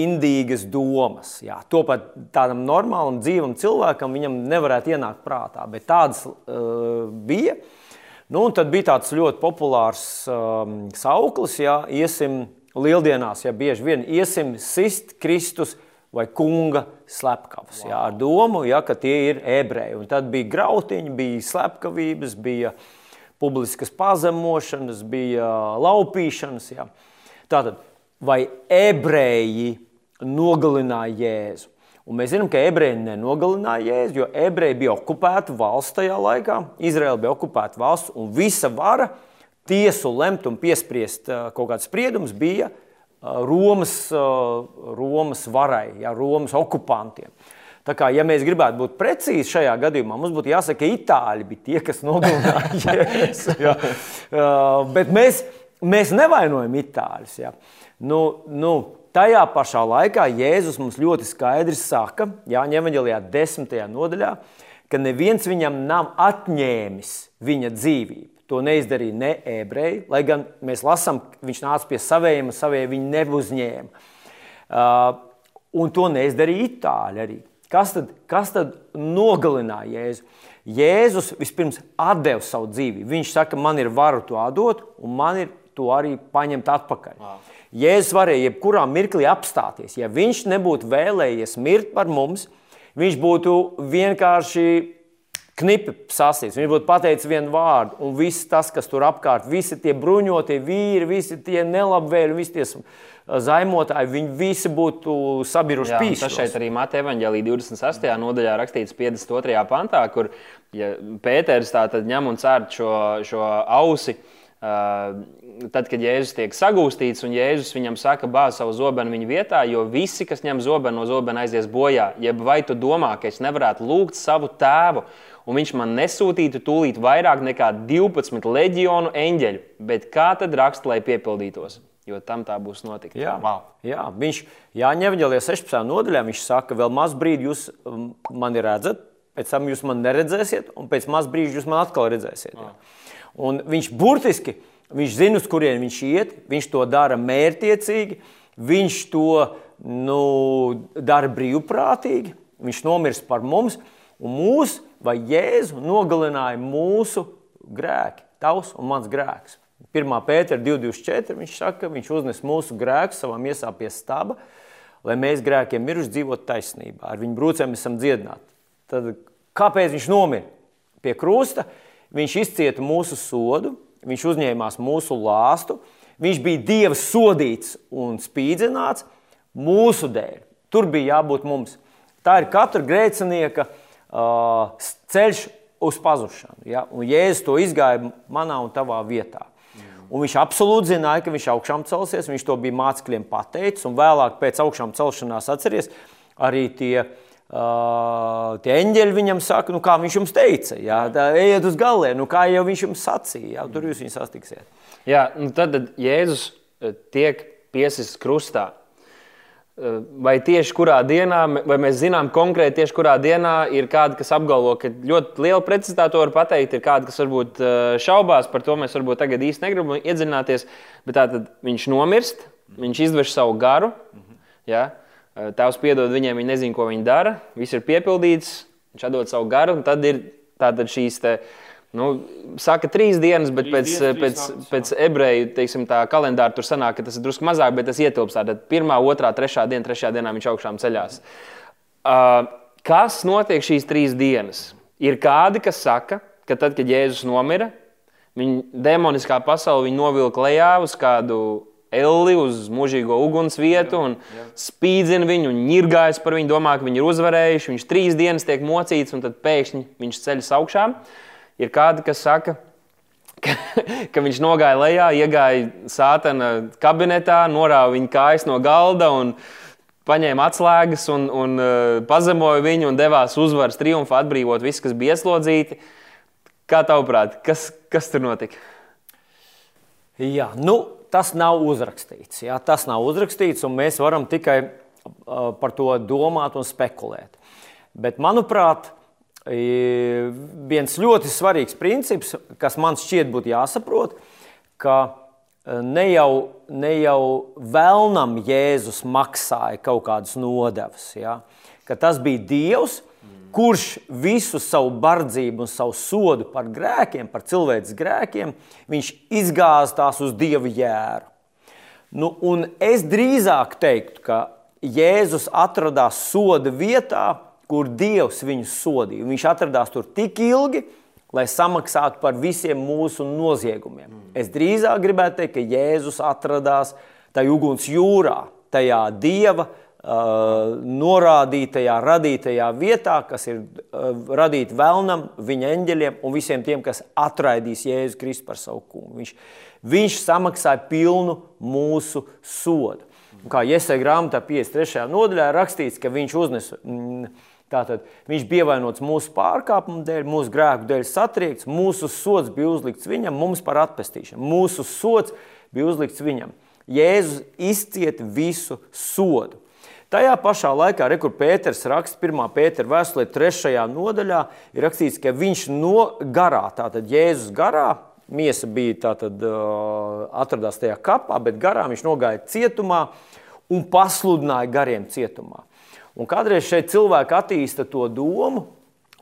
indīgas domas. Jā. To pat tādam normālam, dzīvam cilvēkam nevarētu ienākt prātā, bet tādas uh, bija. Nu, tad bija tāds ļoti populārs um, sauklis, ja iesim lieldienās, ja bieži vien iesim sist Kristus vai kunga slepkavas. Wow. Jā, ar domu, ja, ka tie ir ebreji. Un tad bija grautiņi, bija slepkavības, bija publiskas pazemošanas, bija laupīšanas. Jā. Tātad vai ebreji nogalināja Jēzu. Un mēs zinām, ka ebreji nenogalināja Jēzu, jo ebreji bija okupēta valsts tajā laikā. Izraela bija okupēta valsts, un visa vara tiesu lemt un piespriest kaut kāds spriedums bija Romas, Romas varai, ja, Romas okupantiem. Tā kā, ja mēs gribētu būt precīzi šajā gadījumā, mums būtu jāsaka, ka itāļi bija tie, kas nogalināja <laughs> Jēzu. Ja. Bet mēs, mēs nevainojam itāļus. Ja. Nu, nu, Tajā pašā laikā Jēzus mums ļoti skaidri saka, Jāņa Evanģelijā, desmitajā nodaļā, ka neviens viņam nav atņēmis viņa dzīvību. To neizdarīja ne ebreji, lai gan mēs lasām, viņš nāca pie saviem, un savie viņu neuzņēma. Uh, un to neizdarīja itāļi arī. Kas tad, kas tad nogalināja Jēzu? Jēzus vispirms deva savu dzīvību. Viņš saka, man ir varu to atdot, un man ir to arī paņemt atpakaļ. Wow. Jēzus varēja jebkurā mirklī apstāties. Ja viņš nebūtu vēlējies mirt par mums, viņš būtu vienkārši knipi sasīts. Viņš būtu pateicis vienu vārdu, un viss tas, kas tur apkārt, visi tie bruņotie vīri, visi tie nelabvēli, visi tie zaimotāji, viņi visi būtu sabiruši pīšļos. Tas šeit arī Mateja evaņģēlī 26. nodaļā rakstīts 52. pantā, kur ja Pēters ņem un cērt šo, šo ausi. Uh, tad, kad Jēzus tiek sagūstīts un Jēzus viņam saka, bāz savu zobenu viņa vietā, jo visi, kas ņem zobenu no zobena, aizies bojā. Jeb vai tu domā, ka es nevarētu lūgt savu tēvu, un viņš man nesūtītu tūlīt vairāk nekā 12 leģionu eņģeļu, bet kā tad raksta, lai piepildītos? Jo tam tā būs notikt. Jā, wow. jā viņš Jāņa Evanģēlijā 16. nodaļā viņš saka, vēl maz brīdi jūs um, mani redzat, pēc tam jūs mani neredzēsiet, un pēc maz brīža jūs mani atkal redzēsiet. Jā. Un viņš burtiski Viņš zina, uz kurien viņš iet, viņš to dara mērķiecīgi, viņš to nu, dara brīvprātīgi, viņš nomirst par mums, un mūsu vai Jēzu nogalināja mūsu grēki, tavs un mans grēks. 1. pētera 224. viņš saka, ka viņš uznes mūsu grēku savā miesā pie staba, lai mēs grēkiem miruši dzīvot taisnībā. Ar viņu brūcēm esam dziedināti. Tad kāpēc viņš nomira? Pie krusta viņš izcieta mūsu sodu, viņš uzņēmās mūsu lāstu, viņš bija Dieva sodīts un spīdzināts mūsu dēļ. Tur bija jābūt mums. Tā ir katra grēcinieka uh, ceļš uz pazušanu. Ja? Un Jēzus to izgāja manā un tavā vietā. Un viņš absolūti zināja, ka viņš augšām celsies. Viņš to bija mācekļiem pateicis. Un vēlāk, pēc augšām celšanās, atceries, arī tie, uh, tie eņģeļi viņam saka, nu, kā viņš jums teica, jā, tā, ejiet uz galiem, nu, kā jau viņš jums sacīja. Jā, tur jūs viņu sastiksiet. Jā, nu tad Jēzus tiek piesists krustā. Vai tieši kurā dienā, vai mēs zinām konkrēti, tieši kurā dienā ir kādi, kas apgalvo, ka ļoti liela precizitāte var pateikt, ir kādi, kas varbūt šaubās par to, mēs varbūt tagad īsti negribam iedzināties, bet tātad viņš nomirst, viņš izdvež savu garu, ja? Tēvs piedod viņiem, viņi nezina, ko viņi dara, viss ir piepildīts, viņš atdod savu garu, un tad ir tātad šīs te, Nu, saka, trīs dienas, bet trīs pēc, dienas, pēc, naktis, pēc ebreju teiksim, kalendāra tur sanāk, ka tas ir drusku mazāk, bet tas ietilpst. Tad pirmā, otrā, trešā diena, trešajā dienā viņš augšām ceļās. Uh, kas notiek šīs trīs dienas? Ir kādi, kas saka, ka tad, kad Jēzus nomira, viņa demoniskā pasaule viņu novilka lejā uz kādu elli, uz mūžīgo uguns vietu un spīdzina viņu un ņirgājas par viņu, domā, ka viņi ir uzvarējuši. Viņš trīs dienas tiek mocīts un tad pēkšņi viņš ceļas augšām. Ir kādi, kas saka, <laughs> ka, ka viņš nogāja lejā, iegāja sātana kabinetā, norāva viņa kājas no galda un paņēma atslēgas un, un uh, pazemoja viņu un devās uzvaras triumfu atbrīvot visus, kas bija ieslodzīti. Kā tavuprāt, kas, kas tur notika? Jā, nu, tas nav uzrakstīts. Jā, tas nav uzrakstīts, un mēs varam tikai par to domāt un spekulēt. Bet, manuprāt, viens ļoti svarīgs princips, kas man šķiet būtu jāsaprot, ka ne jau, ne jau vēlnam Jēzus maksāja kaut kādas nodevas. Ja? Ka tas bija Dievs, kurš visu savu bardzību un savu sodu par grēkiem, par cilvēces grēkiem, viņš izgāza tās uz Dieva jēru. Nu, es drīzāk teiktu, ka Jēzus atradās soda vietā, kur Dievs viņu sodīja. Viņš atradās tur tik ilgi, lai samaksātu par visiem mūsu noziegumiem. Es drīzāk gribētu teikt, ka Jēzus atradās tajā uguns jūrā, tajā Dieva uh, norādītajā, radītajā vietā, kas ir radīta vēlnam, viņa eņģeļiem un visiem tiem, kas atraidīs Jēzu Kristu par savu kungu. Viņš, viņš samaksāja pilnu mūsu sodu. Un kā Iesai grāmatā 53. nodaļā rakstīts, ka viņš uznesa mm, Tātad viņš bija ievainots mūsu pārkāpumu dēļ, mūsu grēku dēļ satriekts, mūsu sots bija uzlikts viņam, mums par atpestīšanu. Mūsu sots bija uzlikts viņam. Jēzus izcieta visu sodu. Tajā pašā laikā, re, kur Pēters raksta 1. pētera vēstulē, 3. nodaļā, ir rakstīts, ka viņš no garā, tātad Jēzus garā, miesa bija tātad, atradās tajā kapā, bet garā viņš nogāja cietumā un pasludināja gariem cietumā. Un kādreiz šeit cilvēki attīsta to domu,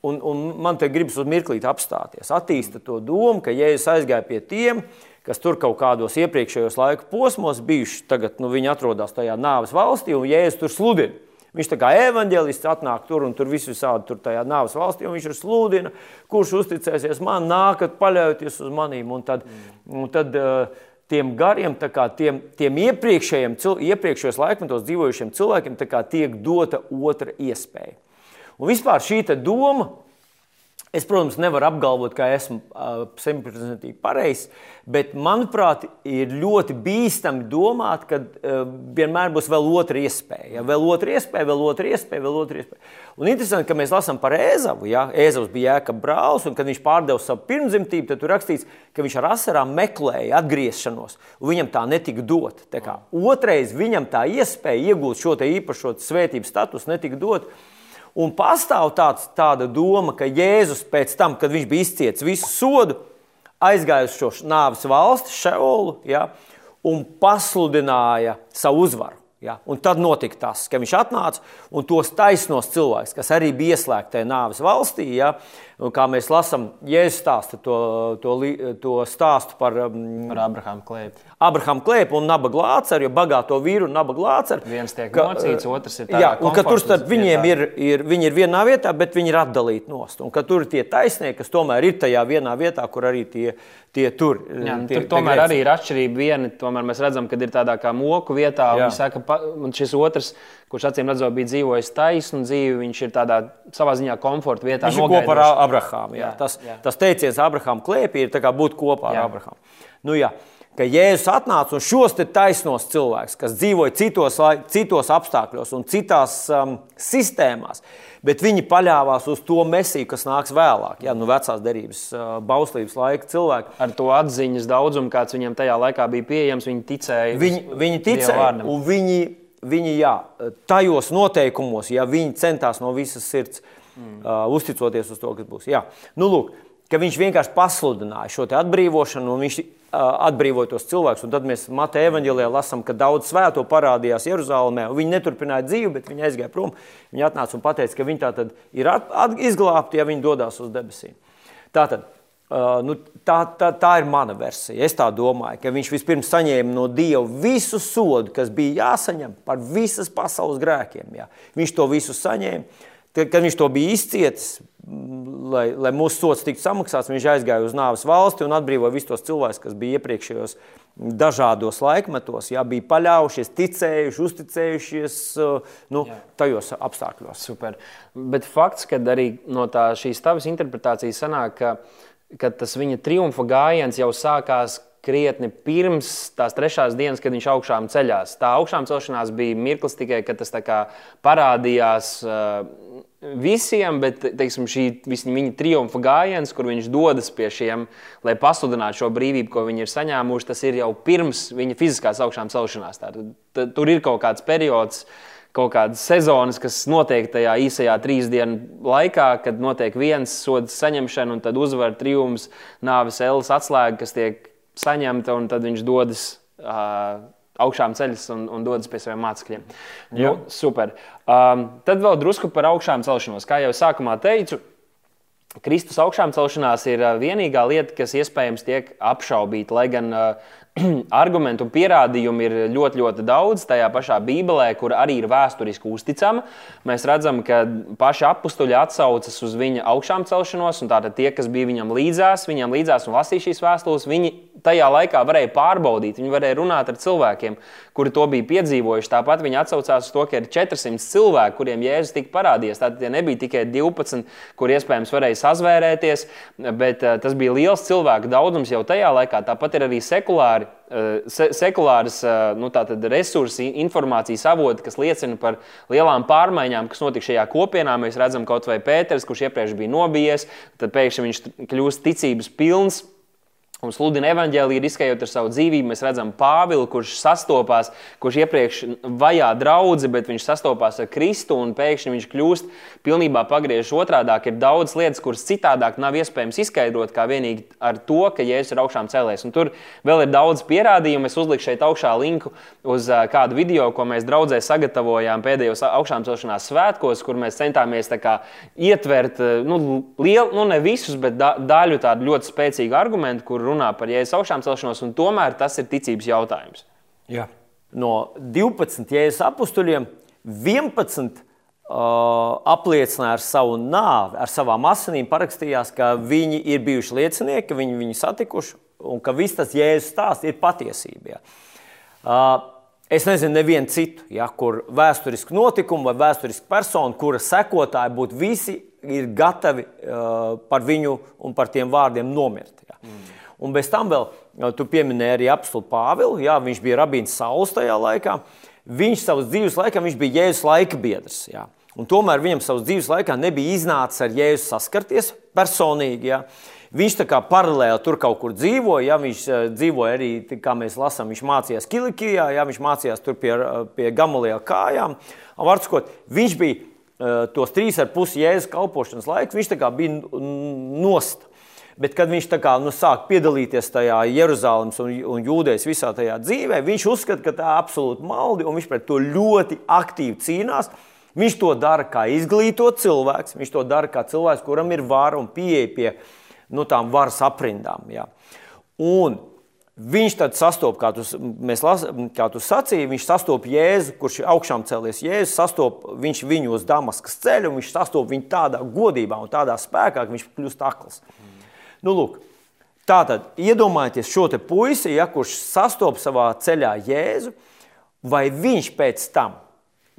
un, un man te gribas uz mirklīt apstāties. Attīsta to domu, ka Jēzus aizgāja pie tiem, kas tur kaut kādos iepriekšējos laika posmos bijuši, tagad nu, viņi atrodas tajā nāves valstī, un Jēzus tur sludina. Viņš tā kā evanģēlists atnāk tur un tur visu visādi tur tajā nāves valstī, un viņš ir sludina, kurš uzticēsies man, nākat, paļaujoties uz manīm. Un tad, un tad uh, tiem gariem, tiem, tiem iepriekšējiem, iepriekšējos laikmetos dzīvojušiem cilvēkiem tiek dota otra iespēja. Un vispār šī doma Es, protams, nevaru apgalvot, ka esmu simtprocentīgi pareizs, bet, manuprāt, ir ļoti bīstami domāt, ka uh, vienmēr būs vēl otra iespēja. Ja? Vēl otra iespēja, vēl otra iespēja, vēl otra iespēja. Un interesanti, ka mēs lasām par Ēzavu. Ja? Ēzavs bija jēkab brālis, un kad viņš pārdeva savu pirmzimtību, tad tur rakstīts, ka viņš ar asarām meklēja atgriešanos, un viņam tā netika dot. Tā kā, otrais viņam tā iespēja iegūt šo īpašo svētības statusu netika dot. Un pastāv tāds, tāda doma, ka Jēzus pēc tam, kad viņš bija izcietis visu sodu, aizgāja uz šo nāves valsti, Šeolu, ja, un pasludināja savu uzvaru. Ja? Un tad notika tas, ka viņš atnāca un tos taisnos cilvēkus, kas arī bija ieslēgti tajā nāves valstī, ja? Un kā mēs lasām, Jēzus stāsta to, to, to stāstu par, um, par Abrahāmu klēpi. Abrahāmu klēpi un nabaga glāceru, jo bagāto vīru un nabaga glāceru. Viens tiek ka, nocīts, otrs ir jā, un ka tur starp viņiem ir, ir, viņi ir vienā vietā, bet viņi ir atdalīti nost. Un ka tur ir tie taisnie, kas tomēr ir tajā vienā vietā, kur arī tie, tie tur. Jā, tie, tur tomēr tie arī ir atšķirība. Viena, tomēr mēs redzam, ka ir tādā kā moku vietā, un viņi saka, un šis otrs kurš acīm redzot bija dzīvojis taisnu dzīvi, viņš ir tādā savā ziņā komforta vietā. Viņš ir kopā ar Abrahāmu. Jā. Jā, tas, jā. tas teiciens Abrahāma klēpī ir būt kopā jā. ar Abrahāmu. Nu, jā. Ka Jēzus atnāca un šos taisnos cilvēkus, kas dzīvoja citos, citos apstākļos un citās um, sistēmās, bet viņi paļāvās uz to mesiju, kas nāks vēlāk. Jā, nu, vecās derības, uh, bauslības laika cilvēki. Ar to atziņas daudzumu, kāds viņiem tajā laikā bija pieejams, viņi ticēja. Viņi, viņi ticēja, un viņi viņi jā, tajos noteikumos, ja viņi centās no visas sirds mm. uh, uzticoties uz to, kas būs. Jā. Nu, lūk, ka viņš vienkārši pasludināja šo atbrīvošanu, un viņš uh, atbrīvoja tos cilvēkus. Tad mēs Mateja evanģēlijā lasām, ka daudz svēto parādījās Jeruzalemē. Viņi neturpināja dzīvi, bet viņi aizgāja prom. Viņi atnāca un teica, ka viņi tā tad ir at, at, izglābti, ja viņi dodas uz debesīm. Tātad Uh, nu, tā, tā, tā ir mana versija. Es tā domāju, ka viņš vispirms saņēma no Dieva visu sodu, kas bija jāsaņem par visas pasaules grēkiem. Jā. Viņš to visu saņēma. Tad, kad viņš to bija izcietis, lai, lai mūsu sots tiktu samaksāts, viņš aizgāja uz nāves valsti un atbrīvoja visus tos cilvēkus, kas bija iepriekšējos dažādos laikmetos, jā, bija paļaujušies, ticējuši, uzticējušies uh, nu, jā. tajos apstākļos. Super. Bet fakts, ka arī no tā, šīs tavas interpretācijas sanāk, ka ka tas viņa triumfa gājiens jau sākās krietni pirms tās trešās dienas, kad viņš augšām ceļās. Tā augšām celšanās bija mirklis tikai, kad tas parādījās uh, visiem, bet teiksim, šī viņa triumfa gājiens, kur viņš dodas pie šiem, lai pasludinātu šo brīvību, ko viņi ir saņēmuši, tas ir jau pirms viņa fiziskās augšām celšanās. Tā, tur ir kaut kāds periods. Uh, kaut kādas sezonas, kas notiek tajā īsajā trīs dienu laikā, kad notiek viens soda saņemšana, un tad uzvar triumfs, nāves elas atslēga, kas tiek saņemta, un tad viņš dodas. Uh, augšām ceļas un, un dodas pie saviem mācekļiem. Nu, super. Um, tad vēl drusku par augšām celšanos. Kā jau sākumā teicu, Kristus augšām celšanās ir vienīgā lieta, kas iespējams tiek apšaubīta. Lai gan uh, <clears throat> argumentu un pierādījumu ir ļoti, ļoti daudz. Tajā pašā Bībelē, kur arī ir vēsturiski uzticama, mēs redzam, ka paši apstuļi atsaucas uz viņa augšām celšanos, un tātad tie, kas bija viņam līdzās, viņam līdzās un lasīja šīs vēstules, viņi tajā laikā varēja pārbaudīt, viņi varēja runāt ar cilvēkiem, kuri to bija piedzīvojuši. Tāpat viņi atsaucās uz to, ka ir 400 cilvēki, kuriem Jēzus tika parādījies. Tātad tie nebija tikai 12, kur iespējams varēja sazvērēties, bet uh, tas bija liels cilvēku daudzums jau tajā laikā. Tāpat ir arī sekulāri uh, se, sekulāras uh, nu, resursi, informācijas avoti, kas liecina par lielām pārmaiņām, kas notika šajā kopienā. Mēs redzam, kaut vai Pēters, kurš iepriekš bija nobijies, tad pēkšņi viņš kļūst ticības pilns un sludina evaņģēlīju, riskējot ar savu dzīvību. Mēs redzam Pāvilu, kurš sastopās, kurš iepriekš vajā draugu, bet viņš sastopās ar Kristu un pēkšņi viņš kļūst pilnībā pagriežs otrādi. Ir daudz lietas, kuras citādāk nav iespējams izskaidrot, kā vienīgi ar to, ka Jēzus ir augšām cēlēs. Un tur vēl ir daudz pierādījumu. Es uzliku šeit augšā linku uz kādu video, ko mēs draudzē sagatavojām pēdējos augšām celšanās svētkos, kur mēs centāmies kā, ietvert nu, lielu, nu ne visus, bet da, daļu tādu ļoti spēcīgu argumentu, kur runā par jēzus augšām celšanos, un tomēr tas ir ticības jautājums. Jā. No 12 jēzus apstuļiem 11 uh, apliecināja ar savu nāvi, ar savām asinīm, parakstījās, ka viņi ir bijuši liecinieki, ka viņi viņu satikuši un ka viss tas jēzus stāsts ir patiesība. Ja. Uh, Es nezinu, nevienu citu, ja, kur vēsturiski notikumi vai vēsturiski persona, kura sekotāji būtu visi gatavi uh, par viņu un par tiem vārdiem nomirt. Ja. Mm. Un bez tam vēl tu pieminēji arī apstulbu Pāvilu. Jā, viņš bija rabīns Sauls tajā laikā. Viņš savas dzīves laikā bija Jēzus laika biedrs. Jā. Un tomēr viņam savas dzīves laikā nebija iznācis ar Jēzu saskarties personīgi. Jā. Viņš tā kā paralēli tur kaut kur dzīvoja. Ja, viņš dzīvoja arī, kā mēs lasām, viņš mācījās Kilikijā, ja, viņš mācījās tur pie, pie Gamalija kājām. Varskot, viņš bija tos trīs ar pusi jēzus kalpošanas laiku, viņš tā kā bija nost. Bet, kad viņš kā, nu, sāk piedalīties tajā Jeruzalemes un, un jūdejas visā tajā dzīvē, viņš uzskata, ka tā ir absolūti maldi un viņš pret to ļoti aktīvi cīnās. Viņš to dara kā izglītots cilvēks, viņš to dara kā cilvēks, kuram ir vara un pieeja pie nu, tām varas aprindām. Ja. Un Viņš tad sastopas, kā, tu, las, kā tu sacīji, viņš sastopas Jēzu, kurš ir augšām cēlies. Jēzus sastopas viņš viņu uz Damaskas ceļa, un viņš sastopas viņu tādā godībā un tādā spēkā, ka viņš kļūst akls. Mm. Nu, lūk, tā tad iedomājieties šo puisi, ja, kurš sastopas savā ceļā Jēzu, vai viņš pēc tam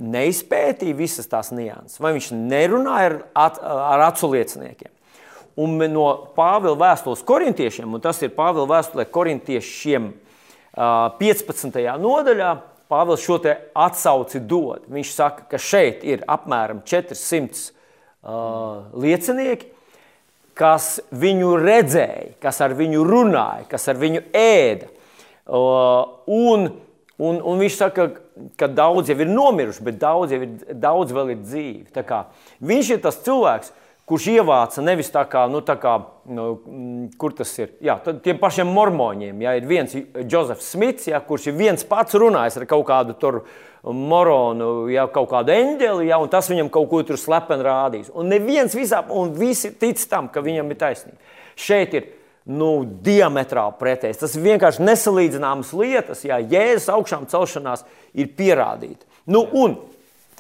neizpētīja visas tās nianses, vai viņš nerunāja ar, at, ar acu lieciniekiem. Un no Pāvila vēstules korintiešiem, un tas ir Pāvila vēstulē korintiešiem 15. nodaļā, Pāvils šo atsauci dod. Viņš saka, ka šeit ir apmēram 400 uh, liecinieki, kas viņu redzēja, kas ar viņu runāja, kas ar viņu ēda. Un, un, un viņš saka, ka daudz jau ir nomiruši, bet daudz, ir, daudz vēl ir dzīvi. Viņš ir tas cilvēks, kurš ievāca nevis tā kā, nu, tā kā nu, mm, kur tas ir, jā, tiem pašiem mormoņiem. Jā, ir viens Jozefs Smits, jā, kurš ir viens pats runājis ar kaut kādu tur moronu, jā, kaut kādu eņģeli, jā, un tas viņam kaut ko tur slepeni rādīs. Un neviens visā, un visi tic tam, ka viņam ir taisnība. Šeit ir nu, diametrāli pretējs. Tas ir vienkārši nesalīdzināmas lietas, ja Jēzus augšām celšanās ir pierādīta. Nu, un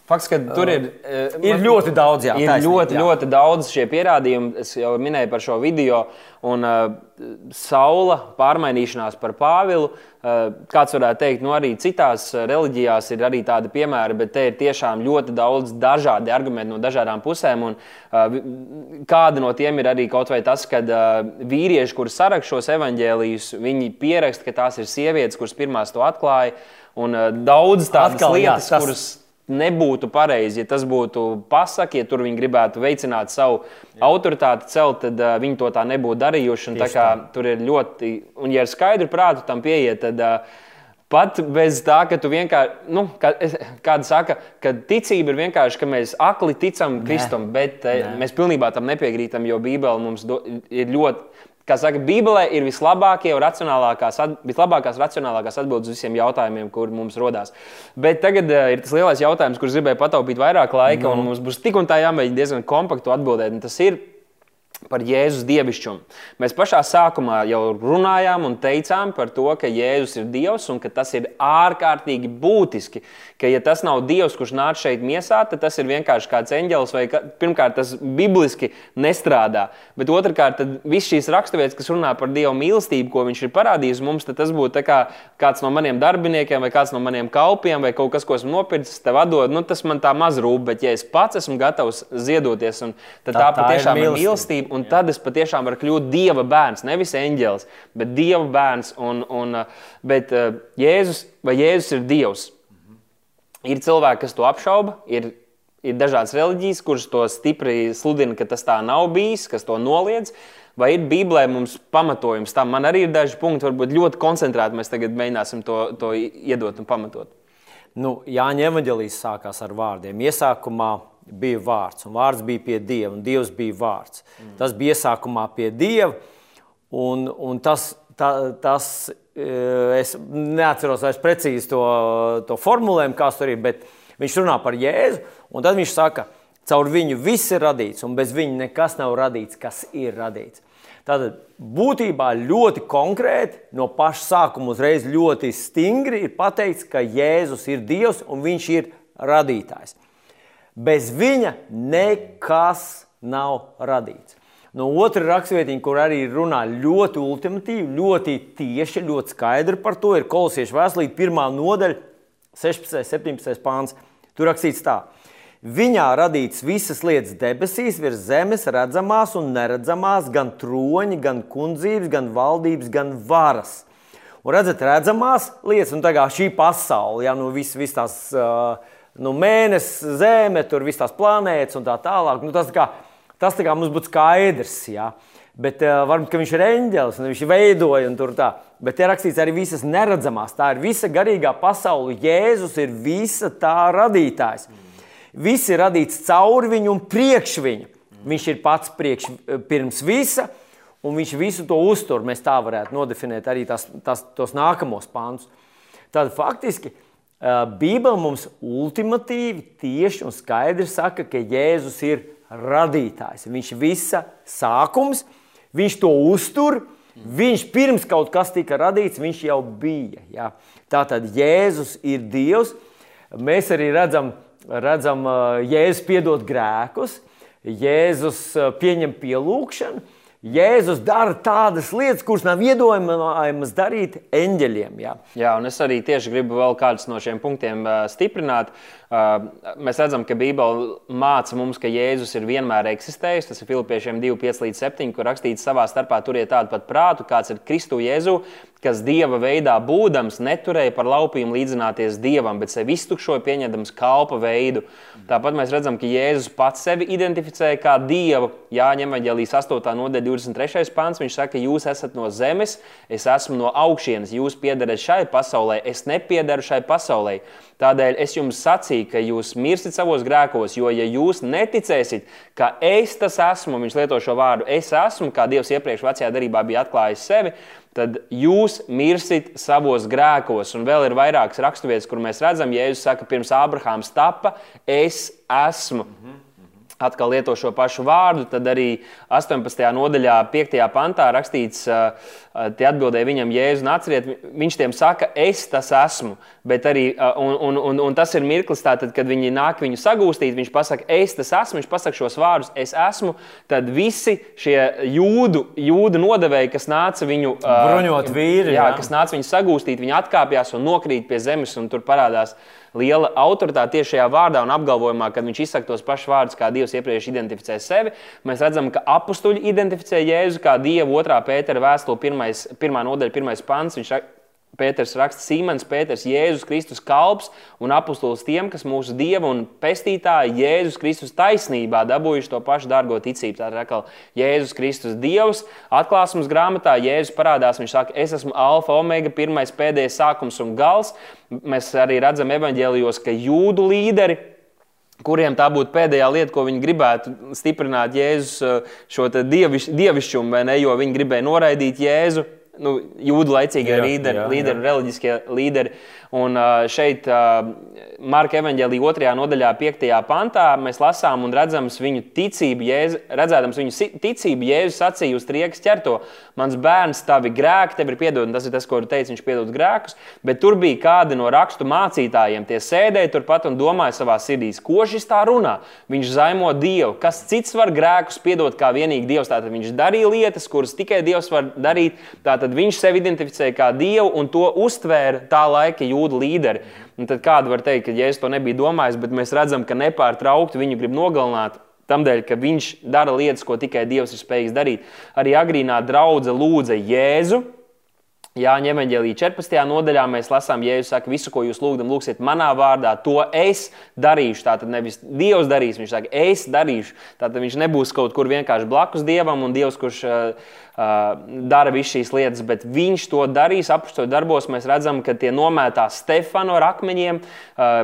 Fakts, ka tur ir, uh, ir ļoti daudz, jā, ir taisnība, ļoti, jā. ļoti daudz šie pierādījumi. Es jau minēju par šo video, un uh, saula pārmainīšanās par Pāvilu. Uh, kāds varētu teikt, nu arī citās reliģijās ir arī tādi piemēri, bet te ir tiešām ļoti daudz dažādi argumenti no dažādām pusēm. Un, uh, kāda no tiem ir arī kaut vai tas, ka uh, vīrieši, kurus sarakst šos evaņģēlijus, viņi pieraksta, ka tās ir sievietes, kuras pirmās to atklāja. Un uh, daudz tādas Atkal, lietas, jā, tas... kuras nebūtu pareizi, ja tas būtu pasaki, ja tur viņi gribētu veicināt savu Jā. autoritāti, celt, tad uh, viņi to tā nebūtu darījuši. Tā kā, tur ir ļoti, un ja ar skaidru prātu tam pieiet, tad uh, pat bez tā, ka tu vienkārši, nu, kā, <laughs> kāda saka, ka ticība ir vienkārši, ka mēs akli ticam Kristum, bet uh, mēs pilnībā tam nepiekrītam, jo Bībele mums do, ir ļoti Kā saka, Bībelē ir vislabākie un racionālākās, vislabākās racionālākās atbildes uz visiem jautājumiem, kur mums rodās. Bet tagad uh, ir tas lielais jautājums, kurš gribēja pataupīt vairāk laika, no. un nu. mums būs tik un tā jāmēģina diezgan kompaktu atbildēt. Tas ir, par Jēzus dievišķumu. Mēs pašā sākumā jau runājām un teicām par to, ka Jēzus ir Dievs un ka tas ir ārkārtīgi būtiski. Ka, ja tas nav Dievs, kurš nāca šeit miesā, tad tas ir vienkārši kāds eņģelis, vai ka, pirmkārt tas bibliski nestrādā. Bet otrkārt, viss šīs raksturvietas, kas runā par Dieva mīlestību, ko Viņš ir parādījis mums, tas būtu kā kāds no maniem darbiniekiem, vai kāds no maniem kalpiem, vai kaut kas, ko esmu nopircis, tev atdod. Nu, tas man tā maz rūp, bet ja es pats esmu gatavs ziedoties, tad tā, tā, tā patiešām ir mīlestība. mīlestība un tad es patiešām varu kļūt Dieva bērns. Nevis eņģēlis, bet Dieva bērns. Un, un, bet uh, Jēzus vai Jēzus ir Dievs? Ir cilvēki, kas to apšauba. Ir, ir dažādas reliģijas, kuras to stipri sludina, ka tas tā nav bijis, kas to noliedz. Vai ir Bībelē mums pamatojums tam? Man arī ir daži punkti, varbūt ļoti koncentrēti. Mēs tagad mēģināsim to, to iedot un pamatot. Nu, Jāņa evanģelijas sākās ar vārdiem. Iesākumā bija vārds, un vārds bija pie Dieva, un Dievs bija vārds. Mm. Tas bija iesākumā pie Dieva, un, un tas, ta, tas e, es neatceros vairs precīzi to, to formulējumu, kāds tur ir, bet viņš runā par Jēzu, un tad viņš saka, caur viņu viss ir radīts, un bez viņa nekas nav radīts, kas ir radīts. Tātad būtībā ļoti konkrēti, no paša sākuma uzreiz ļoti stingri ir pateikts, ka Jēzus ir Dievs un viņš ir radītājs. Bez viņa nekas nav radīts. No otras rakstvietiņa, kur arī runā ļoti ultimatīvi, ļoti tieši, ļoti skaidri par to, ir kolosiešu vēstulīte, pirmā nodaļa, 16. un 17. pāns. Tur rakstīts tā. Viņā radīts visas lietas debesīs, virs zemes, redzamās un neredzamās, gan troņi, gan kundzības, gan valdības, gan varas. Un redzat, redzamās lietas, un tā kā šī pasaule, ja nu viss vis tās. Uh, nu, mēnesis, zeme, tur viss tās planētas un tā tālāk. Nu, tas, tā kā, tas tā kā mums būtu skaidrs. Ja? Bet uh, varbūt viņš ir eņģelis un viņš veidoja un tur tā. Bet te rakstīts arī visas neredzamās. Tā ir visa garīgā pasaule. Jēzus ir visa tā radītājs. Viss ir radīts caur viņu un priekš viņa. Viņš ir pats priekš, pirms visa. un viņš visu to uztur. Mēs tā varētu nodefinēt arī tās, tās, tos nākamos pāntus. Tad faktiski Bībele mums ultimatīvi, tieši un skaidri saka, ka Jēzus ir radītājs. Viņš ir visa sākums, viņš to uztur. Viņš pirms kaut kas tika radīts, viņš jau bija. Ja? Tātad Jēzus ir Dievs. Mēs arī redzam, redzam Jēzus piedot grēkus, Jēzus pieņem pielūgšanu. Jēzus dara tādas lietas, kuras nav iedomājamas darīt eņģeļiem. Jā. jā, un es arī tieši gribu vēl kādus no šiem punktiem stiprināt. Mēs redzam, ka Bībele māca mums, ka Jēzus ir vienmēr eksistējis. Tas ir Filipiešiem 2, 5 līdz 7, kur rakstīts savā starpā turiet tādu pat prātu, kāds ir Kristu Jēzu, kas dieva veidā būdams, neturēja par laupījumu līdzināties dievam, bet sevi iztukšoja, pieņemdams kalpa veidu. Tāpat mēs redzam, ka Jēzus pats sevi identificēja kā dievu. Jāņem vaļā 8. nodaļa, 23. pāns. Viņš saka, jūs esat no zemes, es esmu no augšienes, jūs piedarat šai pasaulē, es nepiedaru šai pasaulē. Tādēļ es jums sacīju, ka jūs mirsiet savos grēkos, jo, ja jūs neticēsiet, ka es tas esmu, viņš lieto šo vārdu, es esmu, kā Dievs iepriekš vecajā darbā bija atklājis sevi, tad jūs mirsit savos grēkos. Un vēl ir vairākas raksturvietas, kur mēs redzam, ja Jēzus saka, pirms Ābrahāms tapa, es esmu. -hmm atkal lieto šo pašu vārdu, tad arī 18. nodaļā, 5. pantā rakstīts, tie atbildēja viņam, Jēzus, nāciet, viņš tiem saka, es tas esmu. Bet arī, un, un, un, un tas ir mirklis, tātad, kad viņi nāk viņu sagūstīt, viņš pasaka, es tas esmu, viņš pasaka šos vārdus, es esmu. Tad visi šie jūdu, jūdu nodevēji, kas nāca viņu bruņot vīri, jā, jā. kas nāca viņu sagūstīt, viņi atkāpjas un nokrīt pie zemes, un tur parādās liela autoritāte tieši šajā vārdā un apgalvojumā, kad viņš izsaka tos pašus vārdus, kā Dievs iepriekš identificēja sevi. Mēs redzam, ka apstuļi identificē Jēzu kā Dievu otrā pētera vēstule, pirmais, pirmā nodaļa, pirmais pants. Viņš Pēters raksta, Sīmens, Pēters, Jēzus Kristus kalps un apustulis tiem, kas mūsu dieva un pestītāja Jēzus Kristus taisnībā dabūjuši to pašu dārgo ticību. Tā ir atkal Jēzus Kristus Dievs. Atklāsmes grāmatā Jēzus parādās, viņš saka, es esmu alfa, omega, pirmais, pēdējais sākums un gals. Mēs arī redzam evaņģēlijos, ka jūdu līderi kuriem tā būtu pēdējā lieta, ko viņi gribētu stiprināt Jēzus šo dieviš, dievišķumu, vai ne? Jo viņi gribēja noraidīt Jēzu nu, jūdu laicīgie jā, līderi, jā, līderi jā. reliģiskie līderi. Un šeit, Marka evanģēlī 2. nodaļā, 5. pantā, mēs lasām un redzam viņu ticību, Jēzu, redzēdams viņu ticību, Jēzus sacīja uz triekas ķerto. Mans bērns, tavi grēki tev ir piedod, tas ir tas, ko tu teici, viņš piedod grēkus. Bet tur bija kādi no rakstu mācītājiem, tie sēdēja turpat un domāja savā sirdī, ko šis tā runā. Viņš zaimo Dievu, kas cits var grēkus piedot kā vienīgi Dievs. Tātad viņš darīja lietas, kuras tikai Dievs var darīt. Tātad viņš sevi identificēja kā Dievu un to uztvēra tā laika jūda jūdu līderi. Un tad kāda var teikt, ka Jēzus to nebija domājis, bet mēs redzam, ka nepārtraukti viņu grib nogalināt. Tādēļ, ka viņš dara lietas, ko tikai Dievs ir spējīgs darīt. Arī agrīnā draudzene lūdza Jēzu, Jāņa Evangelija 14. nodaļā mēs lasām, Jēzus saka, visu, ko jūs lūgdat, lūgsiet manā vārdā, to es darīšu. Tātad nevis Dievs darīs, viņš saka, es darīšu. Tātad viņš nebūs kaut kur vienkārši blakus Dievam un Dievs, kurš uh, dara visas šīs lietas, bet viņš to darīs. Apstākļos darbos mēs redzam, ka tie nomētā Stefanu ar akmeņiem,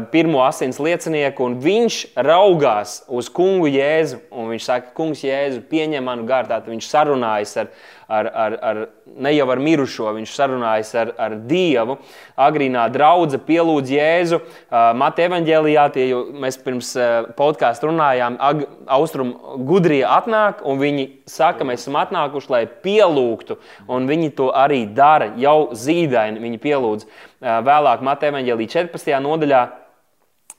pirmo asins liecinieku, un viņš raugās uz kungu Jēzu. Viņš saka, kungs Jēzu, pieņem manu gārdu. Viņš sarunājas ar, ar, ar, ar ne jau ar mirušo, viņš sarunājas ar, ar Dievu. Agrīnā draudzene pielūdz Jēzu. Mateja evanģēlijā, tie jau mēs pirms podkāstu runājām, austrumu gudrie atnāk un viņi saka, mēs esam atnākuši, lai pielūgtu, un viņi to arī dara. Jau zīdaini viņi pielūdz. Vēlāk Mateja Evangelija 14. nodaļā.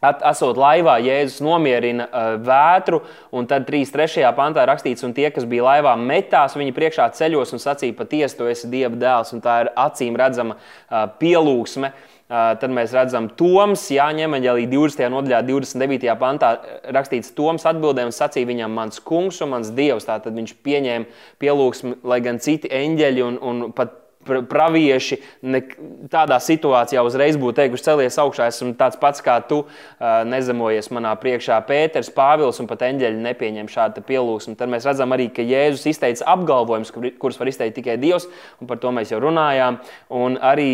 Esot laivā, Jēzus nomierina uh, vētru, un tad 3.3. pantā rakstīts, un tie, kas bija laivā, metās viņa priekšā ceļos un sacīja, patiesi, tu esi Dieva dēls, un tā ir acīm redzama uh, pielūgsme. Uh, Tad mēs redzam, Toms, Jāņem, arī 20. nodaļā, 29. pantā rakstīts, Toms atbildēja un sacīja viņam, mans kungs un mans dievs. Tātad viņš pieņēma pielūgsmi, lai gan citi eņģeļi un, un pat pravieši ne, tādā situācijā uzreiz būtu teikuši, celies augšā, esmu tāds pats kā tu, nezemojies manā priekšā. Pēters, Pāvils un pat eņģeļi nepieņem šādu pielūgsmu. Tad mēs redzam arī, ka Jēzus izteica apgalvojumus, kurus var izteikt tikai Dievs, un par to mēs jau runājām. Un arī,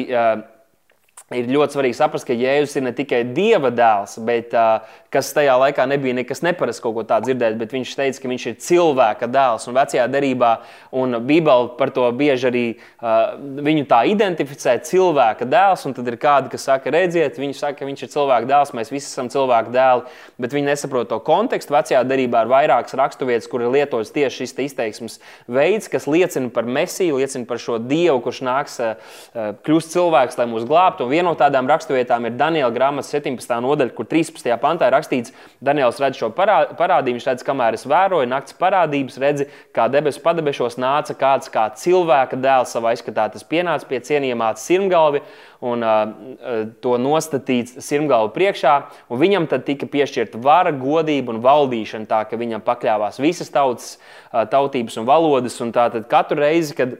ir ļoti svarīgi saprast, ka Jēzus ir ne tikai Dieva dēls, bet uh, kas tajā laikā nebija nekas neparasts kaut ko tādu dzirdēt, bet viņš teica, ka viņš ir cilvēka dēls. Un vecajā derībā, un Bībele par to bieži arī uh, viņu tā identificē, cilvēka dēls. Un tad ir kādi, kas saka, redziet, viņš saka, ka viņš ir cilvēka dēls, mēs visi esam cilvēka dēli, bet viņi nesaprot to kontekstu. Vecajā derībā ir vairākas raksturvietas, kur ir lietots tieši šis izteiksmes veids, kas liecina par Mesiju, liecina par šo Dievu, kurš nāks uh, kļūst cilvēks, lai mūs glābtu viena no tādām raksturvietām ir Daniela grāmatas 17. nodaļa, kur 13. pantā ir rakstīts, Daniels redz šo parādību. Viņš redz, kamēr es vēroju naktas parādības, redzi, kā debesu padebešos nāca kāds kā cilvēka dēls savā izskatā. Tas pienāca pie cienījamā sirmgalvi un uh, to nostatīts sirmgalvu priekšā. Viņam tad tika piešķirta vara, godība un valdīšana, tā ka viņam pakļāvās visas tautas, uh, tautības un valodas. Un tātad katru reizi, kad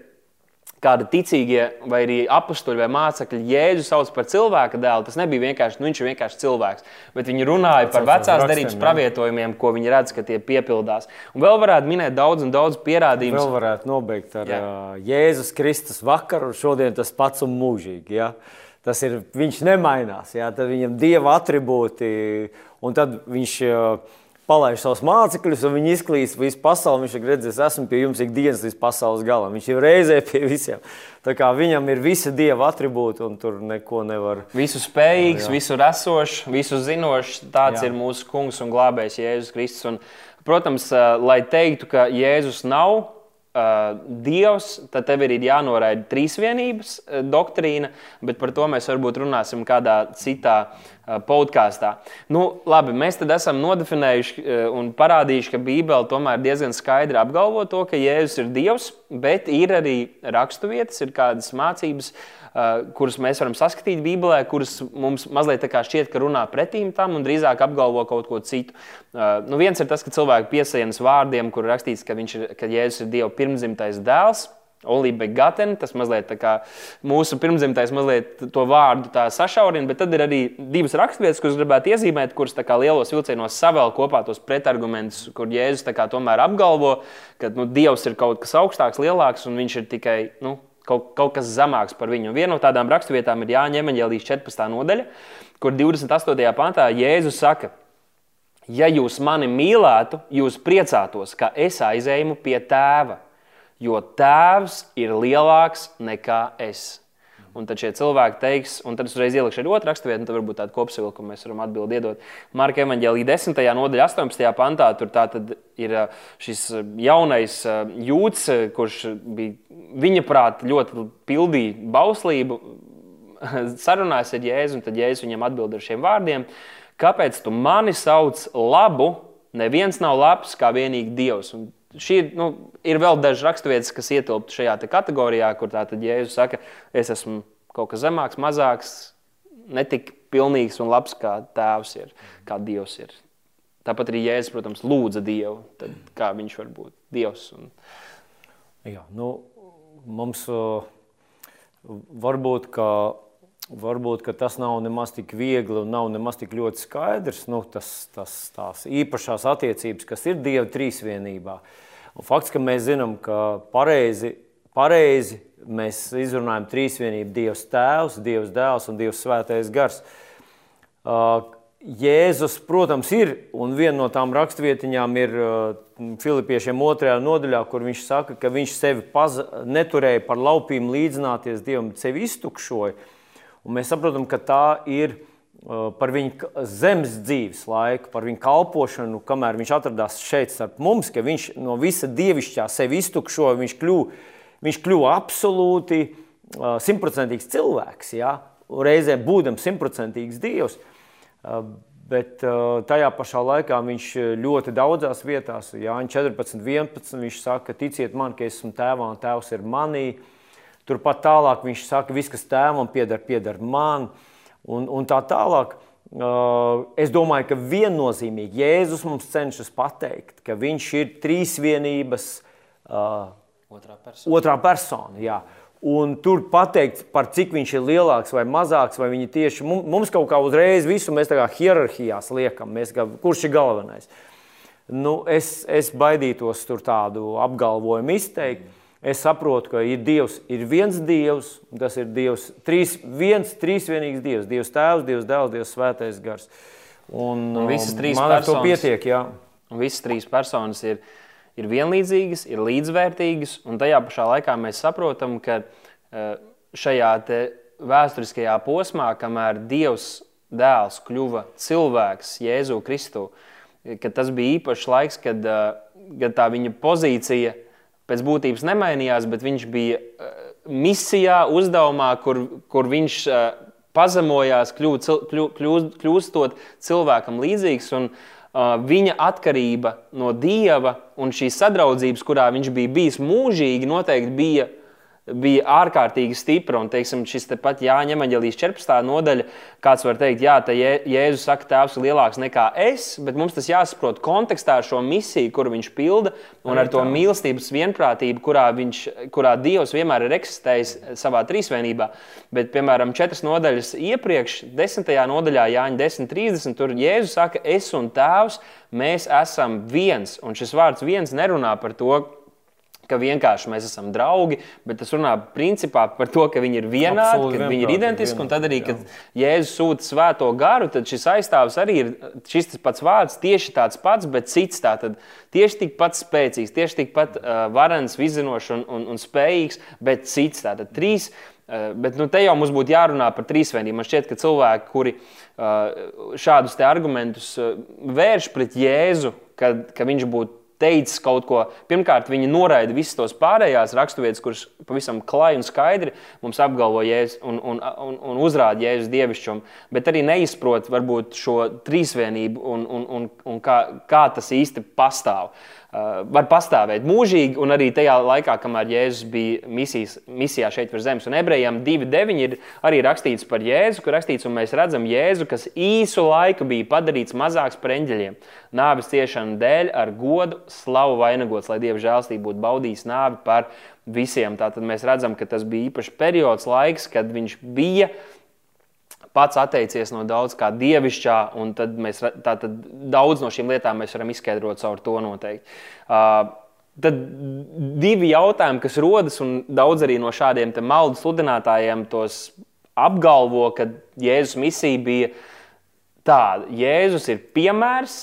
kādi ticīgie, vai arī apstuļi vai mācekļi Jēzu sauc par cilvēka dēlu. Tas nebija vienkārši, nu, viņš ir vienkārši cilvēks, bet viņi runāja par vecās derības pravietojumiem, ko viņi redz, ka tie piepildās. Un vēl varētu minēt daudz un daudz pierādījumu. Vēl varētu nobeigt ar Jā. Jēzus Kristus vakaru, šodien tas pats un mūžīgi. Ja? Tas ir, viņš nemainās, ja? tad viņam dieva attribūti, un tad viņš palaiž savus mācekļus, un viņi izklīst visu pasauli. Viņš redz, es esmu pie jums ikdienas līdz pasaules galam. Viņš ir reizē pie visiem. Tā kā viņam ir visi dieva attribūti, un tur neko nevar. Visu spējīgs, jā. visu esošs, visu zinošs. Tāds jā. ir mūsu kungs un glābējs Jēzus Kristus. Un, protams, lai teiktu, ka Jēzus nav uh, Dievs, tad tev ir jānoraida trīsvienības uh, doktrīna, bet par to mēs varbūt runāsim kādā citā uh, podkāstā. Nu, labi, mēs tad esam nodefinējuši uh, un parādījuši, ka Bībele tomēr diezgan skaidri apgalvo to, ka Jēzus ir Dievs, bet ir arī raksturvietas, ir kādas mācības. Uh, kurus mēs varam saskatīt Bībelē, kuras mums mazliet šķiet, ka runā pretīm tam un drīzāk apgalvo kaut ko citu. Nu, viens ir tas, ka cilvēki piesienas vārdiem, kur rakstīts, ka, ir, ka Jēzus ir Dieva pirmzimtais dēls. Oli begaten, tas mazliet kā mūsu pirmzimtais mazliet to vārdu sašaurina, bet tad ir arī divas raksturvietas, kuras gribētu iezīmēt, kuras lielos vilcienos savēl kopā tos pretargumentus, kur Jēzus tomēr apgalvo, ka nu, Dievs ir kaut kas augstāks, lielāks un viņš ir tikai nu, kaut, kaut kas zemāks par viņu. Viena no tādām raksturvietām ir Jāņa Evanģēlijas 14. nodaļa, kur 28. pantā Jēzus saka, ja jūs mani mīlētu, jūs priecātos, ka es aizēju pie tēva, jo tēvs ir lielāks nekā es. Un tad šie cilvēki teiks, un tad es uzreiz ielikšu arī otru raksturvietu, un tad varbūt tādu kopsavilkumu mēs varam atbildēt, iedot. Marka evanģēlī 10. nodaļa, 18. pantā, tur ir šis jaunais jūds, kurš bija viņa prātā ļoti pildīja bauslību, <laughs> sarunājas ar Jēzu, un tad Jēzus viņam atbild ar šiem vārdiem: Kāpēc tu mani sauc labu? Neviens nav labs kā vienīgi Dievs. Un šī nu, ir vēl dažas raksturvietas, kas ietilpst šajā kategorijā, kur tātad Jēzus saka, es esmu kaut kas zemāks, mazāks, netik pilnīgs un labs kā tēvs ir, kā Dievs ir. Tāpat arī Jēzus, protams, lūdza Dievu, tad kā viņš var būt Dievs. Un... Jā, nu, mums uh, varbūt, ka, varbūt ka tas nav nemaz tik viegli un nav nemaz tik ļoti skaidrs. Nu, tas, tas, tās īpašās attiecības, kas ir Dieva trīsvienībā. Uh, Un fakts, ka mēs zinām, ka pareizi, pareizi mēs izrunājam trīsvienību Dievs Tēvs, Dievs Dēls un Dievs Svētais Gars. Jēzus, protams, ir, un viena no tām rakstvietiņām ir Filipiešiem otrajā nodaļā, kur viņš saka, ka viņš sevi paz, neturēja par laupīm līdzināties Dievam, sevi iztukšoja. Un mēs saprotam, ka tā ir Uh, par viņa zemes dzīves laiku, par viņa kalpošanu, kamēr viņš atradās šeit starp mums, ka viņš no visa dievišķā sevi iztukšoja, viņš kļuva, viņš kļuva absolūti uh, simtprocentīgs cilvēks, ja? reizē būdams simtprocentīgs dievs. Uh, bet tajā pašā laikā viņš ļoti daudzās vietās, Jānis 14, 11, viņš saka, ticiet man, ka esmu tēvā un tēvs ir manī. Turpat tālāk viņš saka, viss, kas tēvam pieder, pieder man un, un tā tālāk. Es domāju, ka viennozīmīgi Jēzus mums cenšas pateikt, ka viņš ir trīsvienības otrā persona. Otrā persona jā. Un tur pateikt, par cik viņš ir lielāks vai mazāks, vai viņi tieši mums kaut kā uzreiz visu mēs tā kā hierarhijās liekam, mēs kā, kurš ir galvenais. Nu, es, es baidītos tur tādu apgalvojumu izteikt. Es saprotu, ka ir Dievs, ir viens Dievs, un tas ir Dievs, trīs, viens trīsvienīgs Dievs, Dievs Tēvs, Dievs Dēls, Dievs Svētais Gars. Un, un visas um, trīs man personas, ar to pietiek, jā. Un visas trīs personas ir, ir vienlīdzīgas, ir līdzvērtīgas, un tajā pašā laikā mēs saprotam, ka uh, šajā vēsturiskajā posmā, kamēr Dievs dēls kļuva cilvēks Jēzu Kristu, ka tas bija īpašs laiks, kad, kad tā viņa pozīcija pēc būtības nemainījās, bet viņš bija misijā, uzdevumā, kur, kur viņš pazemojās, kļūst, kļūstot cilvēkam līdzīgs. Un, viņa atkarība no dieva un šīs sadraudzības, kurā viņš bija bijis mūžīgi, noteikti bija bija ārkārtīgi stipra. Un, teiksim, šis te pat Jāņa Evanģelijas 14. nodaļa, kāds var teikt, jā, tā Jēzus saka, tēvs ir lielāks nekā es, bet mums tas jāsaprot kontekstā ar šo misiju, kuru viņš pilda, un ar to mīlestības vienprātību, kurā, viņš, kurā Dievs vienmēr ir eksistējis savā trīsvienībā. Bet, piemēram, četras nodaļas iepriekš, desmitajā nodaļā, Jāņa 10.30, tur Jēzus saka, es un tēvs, mēs esam viens. Un šis vārds viens nerunā par to, ka vienkārši mēs esam draugi, bet tas runā principā par to, ka viņi ir vienādi, Absolūti, ka viņi ir identiski. Un tad arī, kad jā. Jēzus sūta svēto garu, tad šis aizstāvis arī ir šis pats vārds, tieši tāds pats, bet cits. Tātad tieši tikpat spēcīgs, tieši tikpat uh, varens, vizzinošs un, un, un spējīgs, bet cits. Tātad trīs. Uh, bet nu, te jau mums būtu jārunā par trīsvienību. Man šķiet, ka cilvēki, kuri uh, šādus argumentus uh, vērš pret Jēzu, kad, ka viņš būtu teicis kaut ko. Pirmkārt, viņi noraida visas tos pārējās raksturvietas, kuras pavisam klāji un skaidri mums apgalvo Jēzus un, un, un, un uzrāda Jēzus dievišķumu, bet arī neizprot varbūt šo trīsvienību un, un, un, un kā, kā tas īsti pastāv. Uh, var pastāvēt mūžīgi, un arī tajā laikā, kamēr Jēzus bija misijas, misijā šeit virs zemes. Un ebrejiem 2.9 ir arī rakstīts par Jēzu, kur rakstīts, un mēs redzam Jēzu, kas īsu laiku bija padarīts mazāks par eņģeļiem. Nāves ciešanu dēļ ar godu, slavu vainagots, lai Dieva žēlstība būtu baudījis nāvi par visiem. Tātad mēs redzam, ka tas bija īpašs periods, laiks, kad viņš bija pats atteicies no daudz kā dievišķā, un tad mēs tātad daudz no šīm lietām varam izskaidrot caur to noteikti. Uh, tad divi jautājumi, kas rodas, un daudz arī no šādiem maldu sludinātājiem tos apgalvo, ka Jēzus misija bija tāda. Jēzus ir piemērs,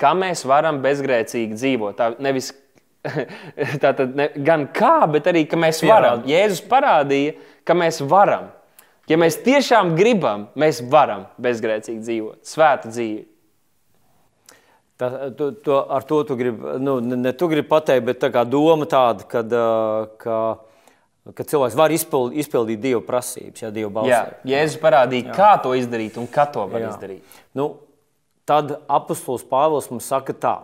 kā mēs varam bezgrēcīgi dzīvot. Tā nevis <laughs> tātad ne, gan kā, bet arī ka mēs varam. Jēzus parādīja, ka mēs varam. Ja mēs tiešām gribam, mēs varam bezgrēcīgi dzīvot, svētu dzīvi. Tā, tu, to, ar to tu gribi, nu, ne tu gribi pateikt, bet tā doma tāda, kad, ka, ka cilvēks var izpild, izpildīt Dieva prasības, ja Dieva balsī. Jā, Jēzus parādīja, Jā. kā to izdarīt un kā to var Jā. izdarīt. Nu, tad apustulis Pāvils mums saka tā,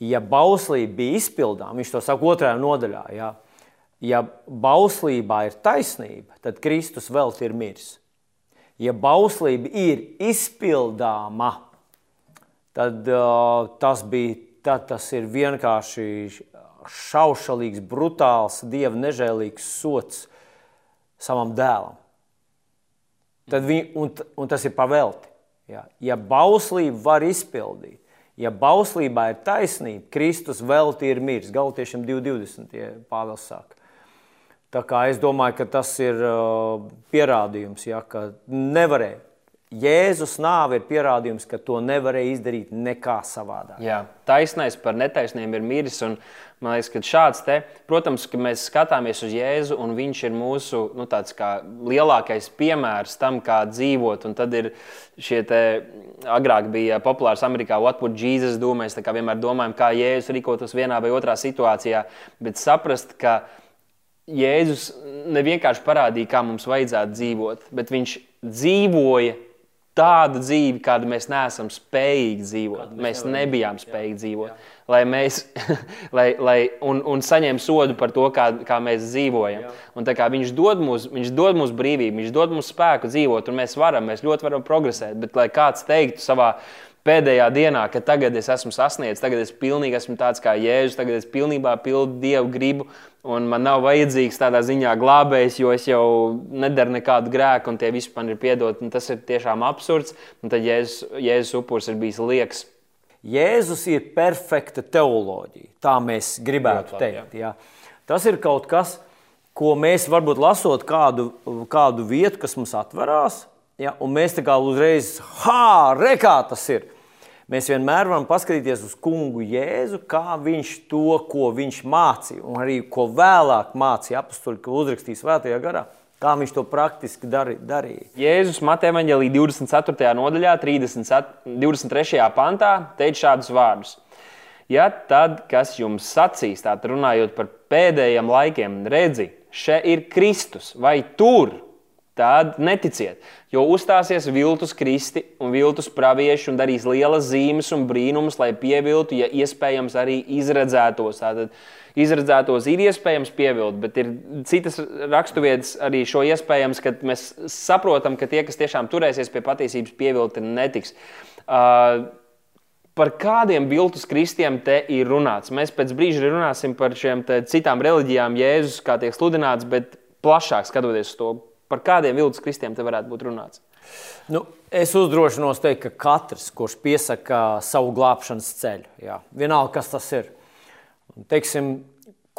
ja bauslība bija izpildāma, viņš to saka otrajā nodaļā, jā, ja bauslībā ir taisnība, tad Kristus vēl ir miris. Ja bauslība ir izpildāma, tad, uh, tas, bija, tad tas ir vienkārši šaušalīgs, brutāls, dieva nežēlīgs sots savam dēlam. Tad viņ, un, un tas ir pavelti. Ja, ja bauslība var izpildīt, ja bauslībā ir taisnība, Kristus vēl ir miris. Galtiešiem 2,20. Ja Pāvils saka. Tā kā es domāju, ka tas ir uh, pierādījums, ja, ka nevarēja. Jēzus nāve ir pierādījums, ka to nevarēja izdarīt nekā savādāk. Jā, taisnais par netaisniem ir miris. Un, man liekas, ka šāds te, protams, ka mēs skatāmies uz Jēzu, un viņš ir mūsu nu, lielākais piemērs tam, kā dzīvot. Un tad ir šie te, agrāk bija populārs Amerikā, What would Jesus do? Mēs vienmēr domājam, kā Jēzus rīkotos vienā vai otrā situācijā, bet saprast, ka Jēzus nevienkārši parādīja, kā mums vajadzētu dzīvot, bet viņš dzīvoja tādu dzīvi, kādu mēs neesam spējīgi dzīvot. Kādu mēs, mēs nebijām spējīgi jā, dzīvot. Jā. Lai mēs <laughs> lai, lai, un, un saņemtu sodu par to, kā, kā mēs dzīvojam. Un viņš, dod mums, viņš dod mums brīvību, viņš dod mums spēku dzīvot, un mēs varam, mēs ļoti varam progresēt. Bet, lai kāds teiktu savā pēdējā dienā, ka tagad es esmu sasniedzis, tagad es pilnīgi esmu tāds kā Jēzus, tagad es pilnībā pildu Dievu gribu, un man nav vajadzīgs tādā ziņā glābējs, jo es jau nedaru nekādu grēku, un tie visi man ir piedoti. Tas ir tiešām absurds, un tad Jēzus, Jēzus upurs ir bijis liekas. Jēzus ir perfekta teoloģija. Tā mēs gribētu teikt. Jā. Tas ir kaut kas, ko mēs varbūt lasot kādu, kādu vietu, kas mums atverās, ja, un mēs tā kā uzreiz, ha, rekā tas ir. Mēs vienmēr varam paskatīties uz kungu Jēzu, kā viņš to, ko viņš mācīja, un arī ko vēlāk mācīja apstuļi, ka uzrakstīja svētajā garā. Kā viņš to praktiski dari, darīja? Jēzus Vangelī 24. nodaļā, 30, 23. pantā, teica šādus vārdus. Ja tad, kas jums sacīs, tātad runājot par pēdējiem laikiem, redzi, šeit ir Kristus vai tur, tad neticiet. Jo uzstāsies viltus kristi un viltus pravieši un darīs lielas zīmes un brīnumus, lai pieviltu, ja iespējams arī izredzētos. Tātad izredzētos ir iespējams pievilkt, bet ir citas raksturvietas arī šo iespējams, kad mēs saprotam, ka tie, kas tiešām turēsies pie patiesības, pievilkti netiks. Uh, par kādiem viltus kristiem te ir runāts. Mēs pēc brīža runāsim par šiem citām reliģijām, Jēzus, kā tiek sludināts, bet plašāk skatoties uz to, par kādiem viltus kristiem te varētu būt runāts. Nu, es uzdrošinos teikt, ka katrs, kurš piesaka savu glābšanas ceļu, jā, vienalga, kas tas ir, teiksim,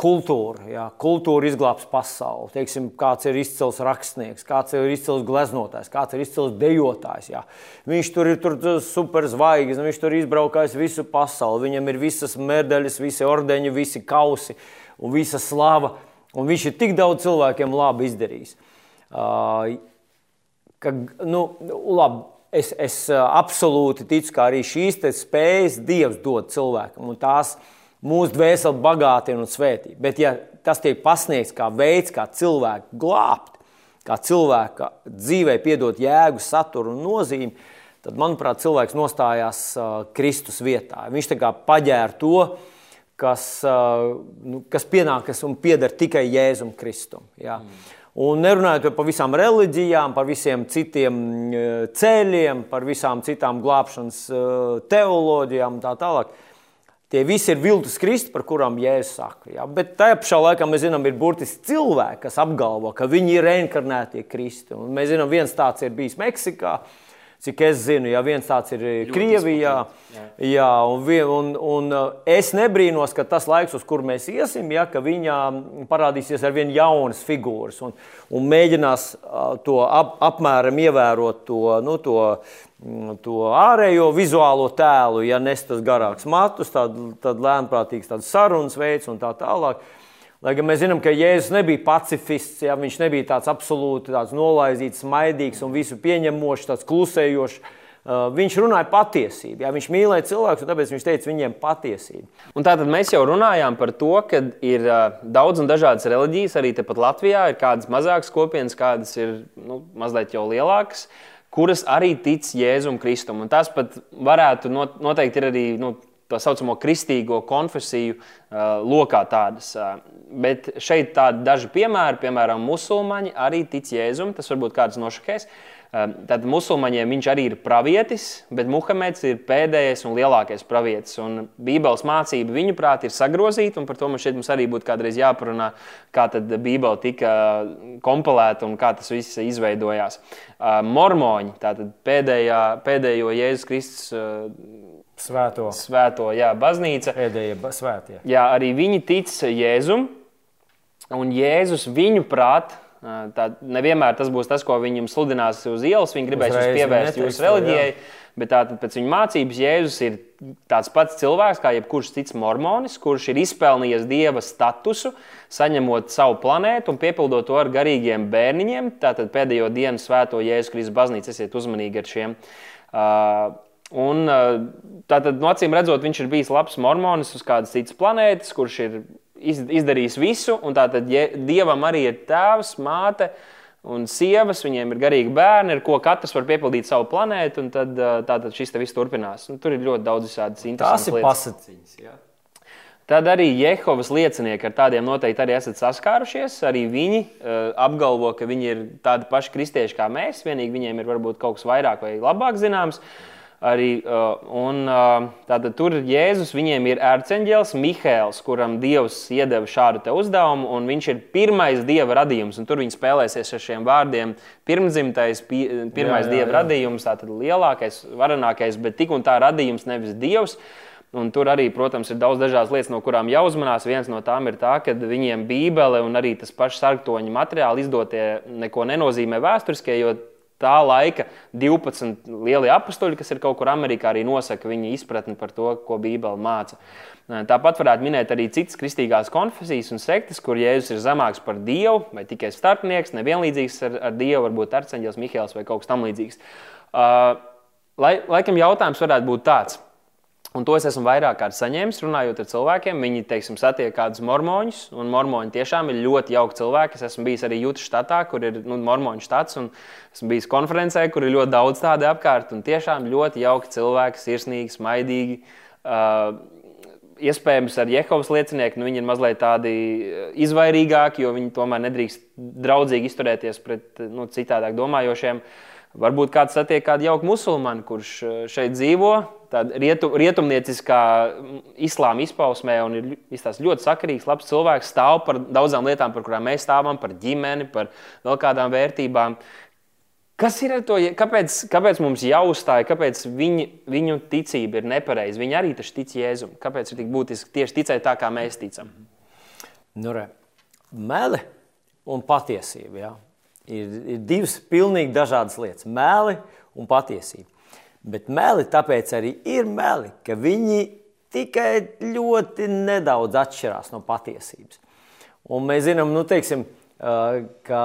kultūra. Jā, kultūra izglābs pasauli. Teiksim, kāds ir izcils rakstnieks, kāds ir izcils gleznotājs, kāds ir izcils dejotājs. Jā. Viņš tur ir tur superzvaigznes, viņš tur izbraukājis visu pasauli. Viņam ir visas medaļas, visi ordeņi, visi kausi un visa slava. Un viņš ir tik daudz cilvēkiem labi izdarījis. Ka, nu, labi, es, es absolūti ticu, ka arī šīs spējas Dievs dod cilvēkam. Un tās mūsu dvēseli bagātina un svētī. Bet, ja tas tiek pasniegts kā veids, kā cilvēku glābt, kā cilvēka dzīvē piedot jēgu, saturu un nozīmi, tad, manuprāt, cilvēks nostājās Kristus vietā. Viņš tā kā paģēra to, kas, nu, kas pienākas un pieder tikai Jēzum Kristum. Jā. Mm. Un nerunājot par visām reliģijām, par visiem citiem ceļiem, par visām citām glābšanas teoloģijām un tā tālāk. Tie visi ir viltus kristi, par kurām Jēzus saka. Ja? Bet tajā pašā laikā mēs zinām, ir burtiski cilvēki, kas apgalvo, ka viņi ir reinkarnētie kristi. Un mēs zinām, viens tāds ir bijis Meksikā. Cik es zinu, ja viens tāds ir Ļoti Krievijā, jā. Jā, un, un, un uh, es nebrīnos, ka tas laiks, uz kuru mēs iesim, ja, ka viņā parādīsies ar vien jaunas figūras un, un mēģinās to ap, apmēram ievērot to, nu, to to ārējo vizuālo tēlu, ja nes tas garāks matus, tad, tad lēnprātīgs sarunas veids un tā tālāk. Lai gan mēs zinām, ka Jēzus nebija pacifists, ja viņš nebija tāds absolūti tāds nolaizīts, maidīgs un visu pieņemošs, tāds klusējošs. Uh, viņš runāja patiesību. Jā, viņš mīlēja cilvēkus, un tāpēc viņš teica viņiem patiesību. Un tātad mēs jau runājām par to, ka ir uh, daudz un dažādas reliģijas. Arī tepat Latvijā ir kādas mazākas kopienas, kādas ir nu, mazliet jau lielākas. Kuras arī tic Jēzum Kristum. Un tas pat varētu noteikti ir arī nu, tā saucamo kristīgo konfesiju uh, lokā tādas. Uh, bet šeit tādi daži piemēri, piemēram, musulmaņi arī tic Jēzum. Tas varbūt kāds nošakēs. Uh, Ehm, tad musulmaņiem viņš arī ir pravietis, bet Muhameds ir pēdējais un lielākais pravietis. Un Bībeles mācība, viņuprāt, ir sagrozīta, un par to mums šeit mums arī būtu kādreiz jāparunā, kā tad Bībele tika kompilēta un kā tas viss izveidojās. Ehm, mormoņi, tātad pēdējā, pēdējo Jēzus Kristus Svēto. Svēto, jā, baznīca. Pēdējie svētie. Jā, arī viņi tic Jēzum, un Jēzus viņu prāt Tā nevienmēr tas būs tas, ko viņam sludinās uz ielas. Viņi gribēs jūs pievērst jūsu reliģijai. Bet tātad pēc viņa mācības Jēzus ir tāds pats cilvēks kā jebkurš cits mormonis, kurš ir izpelnījies dieva statusu, saņemot savu planētu un piepildot to ar garīgiem bērniņiem. Tātad pēdējo dienu svēto Jēzus Kristus baznīcu esiet uzmanīgi ar šiem. Uh, Un, tātad, no acīm redzot, viņš ir bijis labs mormonis uz kādas citas planētas, kurš ir izdarījis visu, tātad ja dievam arī ir tēvs, māte un sievas, viņiem ir garīgi bērni, ar ko katrs var piepildīt savu planētu, un tad tātad šis viss turpinās. Un tur ir ļoti daudz visādas interesantas lietas. Tas ir pasaciņas. Ja? Tad arī Jehovas liecinieki ar tādiem noteikti arī esat saskārušies. Arī viņi uh, apgalvo, ka viņi ir tādi paši kristieši kā mēs, vienīgi viņiem ir varbūt kaut kas vairāk vai labāk zināms. Uh, Arī, uh, un, uh, tātad tur Jēzus viņiem ir ērceņģēlis Mihēls, kuram Dievs iedeva šādu uzdevumu, un viņš ir pirmais Dieva radījums. Tur viņi spēlēsies ar šiem vārdiem. Pirmdzimtais, pirmais jā, jā, Dieva jā. radījums, tātad lielākais, varenākais, bet tik un tā radījums, nevis Dievs. Un tur arī, protams, ir daudz dažādas lietas, no kurām jāuzmanās. Viens no tām ir tā, ka viņiem Bībele un arī tas pašs sarktoņa materiāli izdotie neko nenozīmē vēsturiskie, jo tā laika 12 lielie apstuļi, kas ir kaut kur Amerikā, arī nosaka viņa izpratni par to, ko Bībele māca. Tāpat varētu minēt arī citas kristīgās konfesijas un sektas, kur Jēzus ir zemāks par Dievu, vai tikai starpnieks, nevienlīdzīgs ar, ar Dievu, varbūt arcangels Mihēls vai kaut kas tamlīdzīgs. Uh, lai, laikam jautājums varētu būt tāds. Un to es esmu vairāk kārt saņēmis, runājot ar cilvēkiem. Viņi, teiksim, satiek kādus mormoņus, un mormoņi tiešām ir ļoti jauki cilvēki. Es esmu bijis arī Jūtas štatā, kur ir nu, mormoņu štats, un esmu bijis konferencē, kur ir ļoti daudz tādu apkārt. Un tiešām ļoti jauki cilvēki, sirsnīgi, smaidīgi. Uh, iespējams, ar Jehovas liecinieku nu, viņi ir mazliet tādi izvairīgāki, jo viņi tomēr nedrīkst draudzīgi izturēties pret nu, citādāk domājošiem. Varbūt kāds satiek kādu jauku musulmanu, kurš šeit dzīvo, rietum, rietumnieciskā islāma izpausmē un ir ļoti sakarīgs, labs cilvēks, stāv par daudzām lietām, par kurām mēs stāvam, par ģimeni, par vēl kādām vērtībām. Kas ir ar to? Kāpēc, kāpēc mums jāuzstāj, kāpēc viņi, viņu ticība ir nepareiza? Viņi arī taču tic Jēzum. Kāpēc ir tik būtiski tieši ticēt tā, kā mēs ticam? Nu, re. Meli un patiesība ja? Ir, ir divas pilnīgi dažādas lietas. Meli un patiesība. Bet meli tāpēc arī ir meli, ka viņi tikai ļoti nedaudz atšķirās no patiesības. Un mēs zinām, nu, teiksim, ka,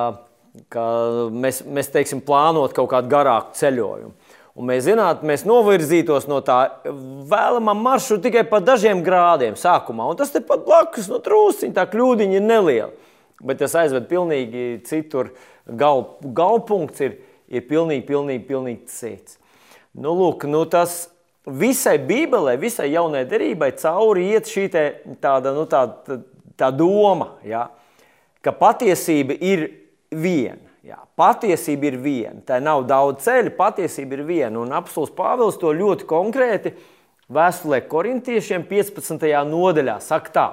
ka mēs, mēs teiksim, plānot kaut kādu garāku ceļojumu. Un mēs zinātu, mēs novirzītos no tā vēlamā maršruta tikai pa dažiem grādiem sākumā. Un tas tepat blakus no trūciņa, tā kļūdiņa ir neliela. Bet tas aizved pilnīgi citur. Gal, galpunkts ir, ir pilnīgi, pilnīgi, pilnīgi cits. Nu, lūk, nu tas visai Bībelē, visai jaunai derībai cauri iet šī tāda, nu, tā, tā, tā doma, ja, ka patiesība ir viena. Jā, patiesība ir viena. Tā nav daudz ceļu, patiesība ir viena. Un apelsīns Pāvils to ļoti konkrēti vēstulē korintiešiem 15. nodaļā saka tā.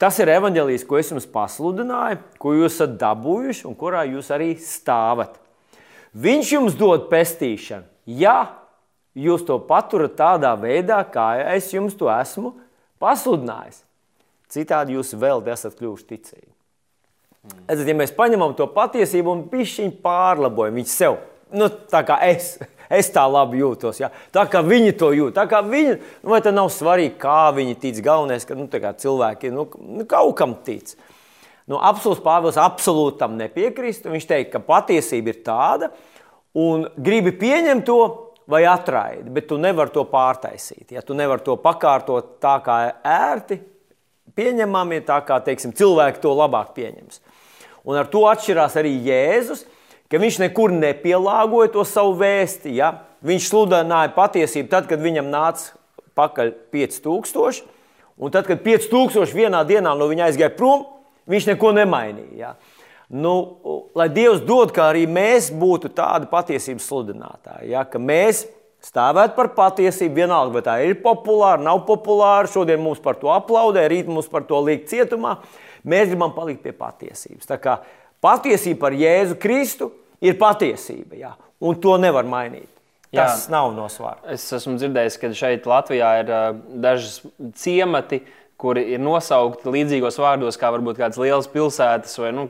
Tas ir evanģēlijs, ko es jums pasludināju, ko jūs esat dabūjuši un kurā jūs arī stāvat. Viņš jums dod pestīšanu, ja jūs to paturat tādā veidā, kā es jums to esmu pasludinājis. Citādi jūs vēl esat kļuvuši ticīgi. Redzat, ja mēs paņemam to patiesību un pišķiņu pārlabojam viņu sev, nu, tā kā es, es tā labi jūtos, ja? tā kā viņi to jūt, tā kā viņi, nu, vai tad nav svarīgi, kā viņi tic, galvenais, ka nu, cilvēki nu, nu, kaut kam tic. Nu, Absolūts Pāvils absolūti tam nepiekrist, viņš teica, ka patiesība ir tāda, un gribi pieņemt to vai atraidi, bet tu nevari to pārtaisīt. Ja tu nevari to pakārtot tā kā ērti, pieņemami, tā kā teiksim, cilvēki to labāk pieņems. Un ar to atšķirās arī Jēzus, ka viņš nekur nepielāgoja to savu vēsti. Ja? Viņš sludināja patiesību tad, kad viņam nāca pakaļ 5000, un tad, kad 5000 vienā dienā no viņa aizgāja prom, viņš neko nemainīja. Ja? Nu, lai Dievs dod, kā arī mēs būtu tādi patiesības sludinātāji. Ja? Ka mēs stāvētu par patiesību, vienalga, vai tā ir populāra, nav populāra. Šodien mums par to aplaudē, rīt mums par to liek cietumā. Mēs gribam palikt pie patiesības. Tā kā patiesība par Jēzu Kristu ir patiesība, ja? un to nevar mainīt. Tas Jā, nav no svara. Es esmu dzirdējis, ka šeit Latvijā ir uh, dažas ciemati, uh, kuri ir nosaukti līdzīgos vārdos, kā varbūt kādas lielas pilsētas, vai nu,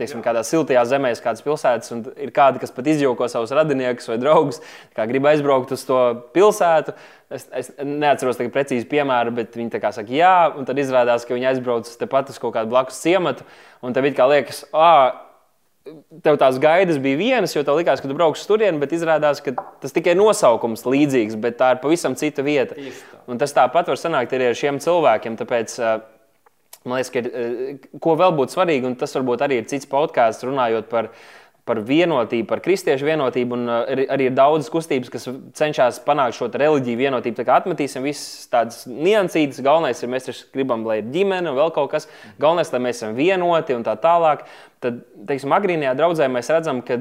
teiksim, kādā siltajā zemē, kādas pilsētas. Ir kādi, kas pat izjoko savus radiniekus vai draugus, kā grib aizbraukt uz to pilsētu. Es, es neatceros precīzi piemēru, bet viņi saka, jā, un tad izrādās, ka viņi aizbrauc tepat uz kaut kādu blakus ciematu. Un tev it kā liekas, ah, tev tās gaidas bija vienas, jo tev likās, ka tu brauks uz turieni, bet izrādās, ka tas tikai nosaukums līdzīgs, bet tā ir pavisam cita vieta. Un tas tāpat var sanākt arī ar šiem cilvēkiem. Tāpēc, man liekas, ka ko vēl būtu svarīgi, un tas varbūt arī ir cits podkāsts runājot par par vienotību, par kristiešu vienotību. Un uh, arī ir daudzas kustības, kas cenšas panākt šo reliģiju vienotību. Tā kā atmetīsim visas tādas niansītas. Galvenais ir, mēs gribam, lai ir ģimene un vēl kaut kas. Galvenais, lai mēs esam vienoti un tā tālāk. Tad, teiksim, agrīnajā draudzē mēs redzam, ka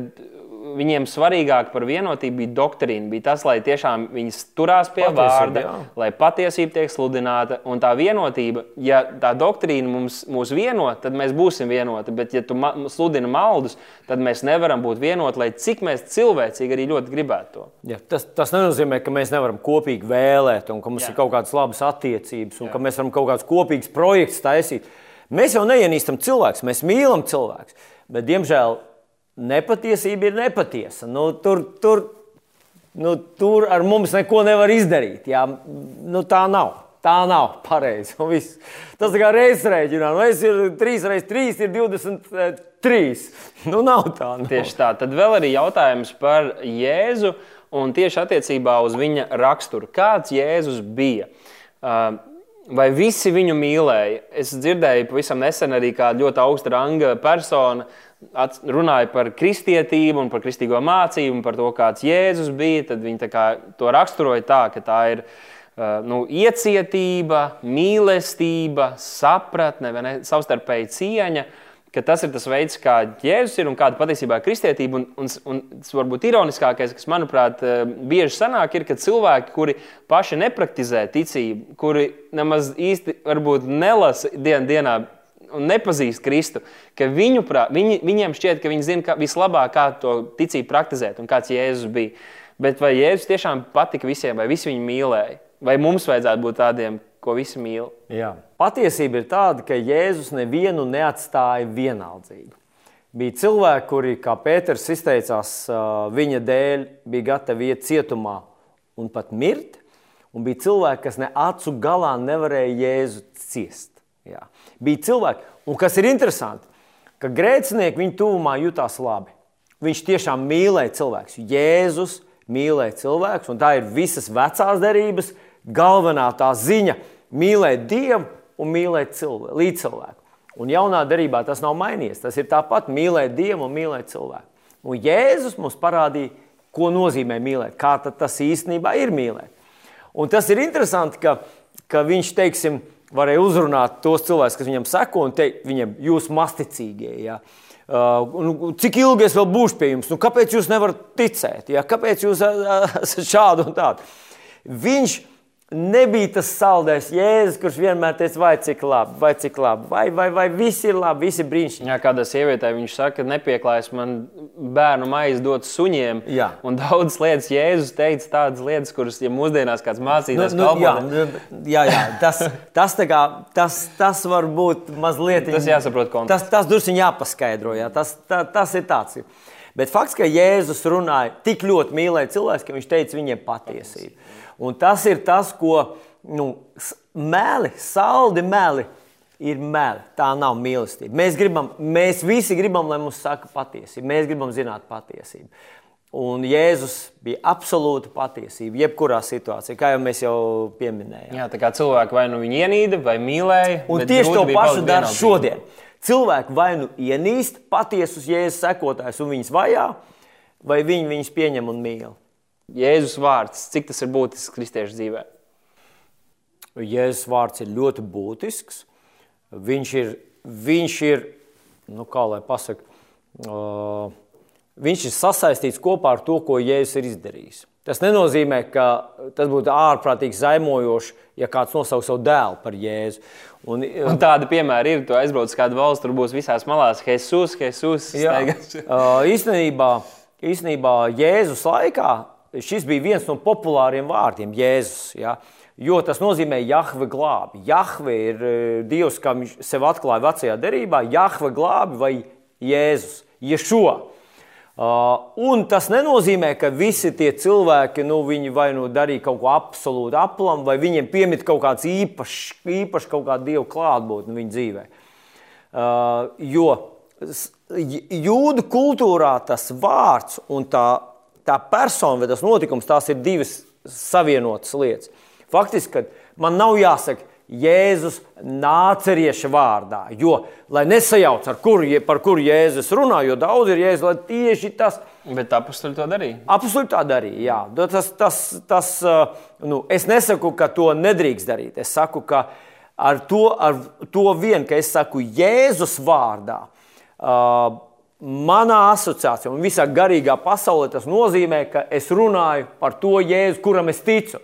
viņiem svarīgāk par vienotību bija doktrīna. Bija tas, lai tiešām viņi turās pie patiesība, vārda, jā. lai patiesība tiek sludināta. Un tā vienotība, ja tā doktrīna mums, mūs vieno, tad mēs būsim vienoti. Bet, ja tu ma sludini maldus, tad mēs nevaram būt vienoti, lai cik mēs cilvēcīgi arī ļoti gribētu to. Ja, tas, tas nenozīmē, ka mēs nevaram kopīgi vēlēt, un ka mums jā. ir kaut kādas labas attiecības, un jā. ka mēs varam kaut kādus kopīgus projektus taisīt. Mēs jau neienīstam cilvēkus, mēs mīlam cilvēkus. Bet, diemžēl, nepatiesība ir nepatiesa. Nu, tur, tur, nu, tur ar mums neko nevar izdarīt. Jā. Nu, tā nav. Tā nav <laughs> pareizi. Tas kā reizes rēķinā. Nu, es ir 3 reizes 3 ir 23. <laughs> Nu, nav tā. Nav. Tieši tā. Tad vēl arī jautājums par Jēzu un tieši attiecībā uz viņa raksturu. Kāds Jēzus bija? Uh, vai visi viņu mīlēja? Es dzirdēju pavisam nesen arī kādu ļoti augsta ranga personu runāja par kristietību un par kristīgo mācību un par to, kāds Jēzus bija, tad viņi to raksturoja tā, ka tā ir nu, iecietība, mīlestība, sapratne, ne, savstarpēji cieņa. Tas ir tas veids, kā Jēzus ir un kāda patiesībā ir kristietība. Un, un, un tas varbūt ironiskākais, kas manuprāt bieži sanāk, ir, ka cilvēki, kuri paši nepraktizē ticību, kuri nemaz īsti nelasa dien, dienā un nepazīst Kristu, ka viņu, viņi, viņiem šķiet, ka viņi zina ka vislabāk, kā to ticību praktizēt un kāds Jēzus bija. Bet vai Jēzus tiešām patika visiem, vai visi viņu mīlēja? Vai mums vajadzētu būt tādiem, ko visi mīl? Jā. Patiesība ir tāda, ka Jēzus nevienu neatstāja vienaldzīgu. Bija cilvēki, kuri, kā Pēters izteicās, viņa dēļ bija gatavi iet cietumā un pat mirt. Un bija cilvēki, kas ne acu galā nevarēja Jēzu ciest. Jā. Bija cilvēki, un kas ir interesanti, ka grēcinieki viņa tuvumā jutās labi. Viņš tiešām mīlēja cilvēkus. Jēzus mīlēja cilvēkus, un tā ir visas vecās derības galvenā tā ziņa - mīlēt Dievu un mīlēt cilvēku, līdzcilvēku. Un jaunā darbā tas nav mainījies. Tas ir tāpat mīlēt Dievu un mīlēt cilvēku. Un Jēzus mums parādīja, ko nozīmē mīlēt, kā tas īstenībā ir mīlēt. Un tas ir interesanti, ka, ka viņš, teiksim, varēja uzrunāt tos cilvēkus, kas viņam seko, un teikt viņiem, jūs masticīgie. Ja? Uh, nu, cik ilgi es vēl būšu pie jums? Nu, kāpēc jūs nevarat ticēt? Ja? Kāpēc jūs esat šādi un tādi? Viņš nebija tas saldais jēzus, kurš vienmēr teica, vai cik labi, vai cik labi, vai, vai, vai viss ir labi, viss ir brīnišķīgi. Jā, kādā sievietē viņš saka, nepieklājas man bērnu maizi dot suņiem. Jā. Un daudzas lietas Jēzus teica tādas lietas, kuras, ja mūsdienās kāds mācītājs nu, nu, jā, nu, jā, jā, tas, tas, kā, tas, tas var būt mazliet. Tas jāsaprot konteksts. Tas, tas dursiņ jāpaskaidro, jā, tas, tā, tas ir tāds. Bet fakts, ka Jēzus runāja tik ļoti mīlēja cilvēks, ka viņš teica viņiem patiesību. Un tas ir tas, ko nu, meli, saldi meli. Ir meli. Tā nav mīlestība. Mēs, gribam, mēs visi gribam, lai mums saka patiesību. Mēs gribam zināt patiesību. Un Jēzus bija absolūta patiesība, jebkurā situācijā, kā jau mēs jau pieminējām. Jā, tā kā cilvēki vai nu viņu ienīda, vai mīlēja. Un tieši to pašu dara šodien. Cilvēki vai nu ienīst patiesus Jēzus sekotājus un viņus vajā, vai viņi viņus pieņem un mīl. Jēzus vārds, cik tas ir būtisks kristiešu dzīvē? Jēzus vārds ir ļoti būtisks. Viņš ir, viņš ir nu, kā lai pasaka, uh, viņš ir sasaistīts kopā ar to, ko Jēzus ir izdarījis. Tas nenozīmē, ka tas būtu ārprātīgi zaimojoši, ja kāds nosauc savu dēlu par Jēzu. Un, un tāda piemēra ir, tu aizbrauc uz kādu valsti, tur būs visās malās Jesus. Jā, uh, īstenībā, īstenībā Jēzus laikā šis bija viens no populāriem vārdiem, Jēzus. Ja? Jo tas nozīmē, ka Jahve glābi. Jahve ir e, Dievs, kā viņš sev atklāja vecajā derībā. Jahve glābi vai Jēzus, Ješo. Uh, un tas nenozīmē, ka visi tie cilvēki nu, vai nu darīja kaut ko absolūti aplam, vai viņiem piemīt kaut kāds īpašs, īpašs kaut kāda dieva klātbūtne viņu dzīvē. Jo jūdu kultūrā tas vārds un tā tā persona vai tas notikums, tās ir divas savienotas lietas. Faktiski, man nav jāsaka, Jēzus nācerieša vārdā, jo, lai nesajauc, kuru, par kuru Jēzus runā, jo daudz ir Jēzus, lai tieši tas. Bet apakstuļi to darīja. Apakstuļi tā darīja, jā. Tas, tas, tas, nu, es nesaku, ka to nedrīkst darīt. Es saku, ka ar to, ar to vien, ka es saku Jēzus vārdā, uh, manā asociācijā un visā garīgā pasaulē tas nozīmē, ka es runāju par to jēzu, kuram es ticu.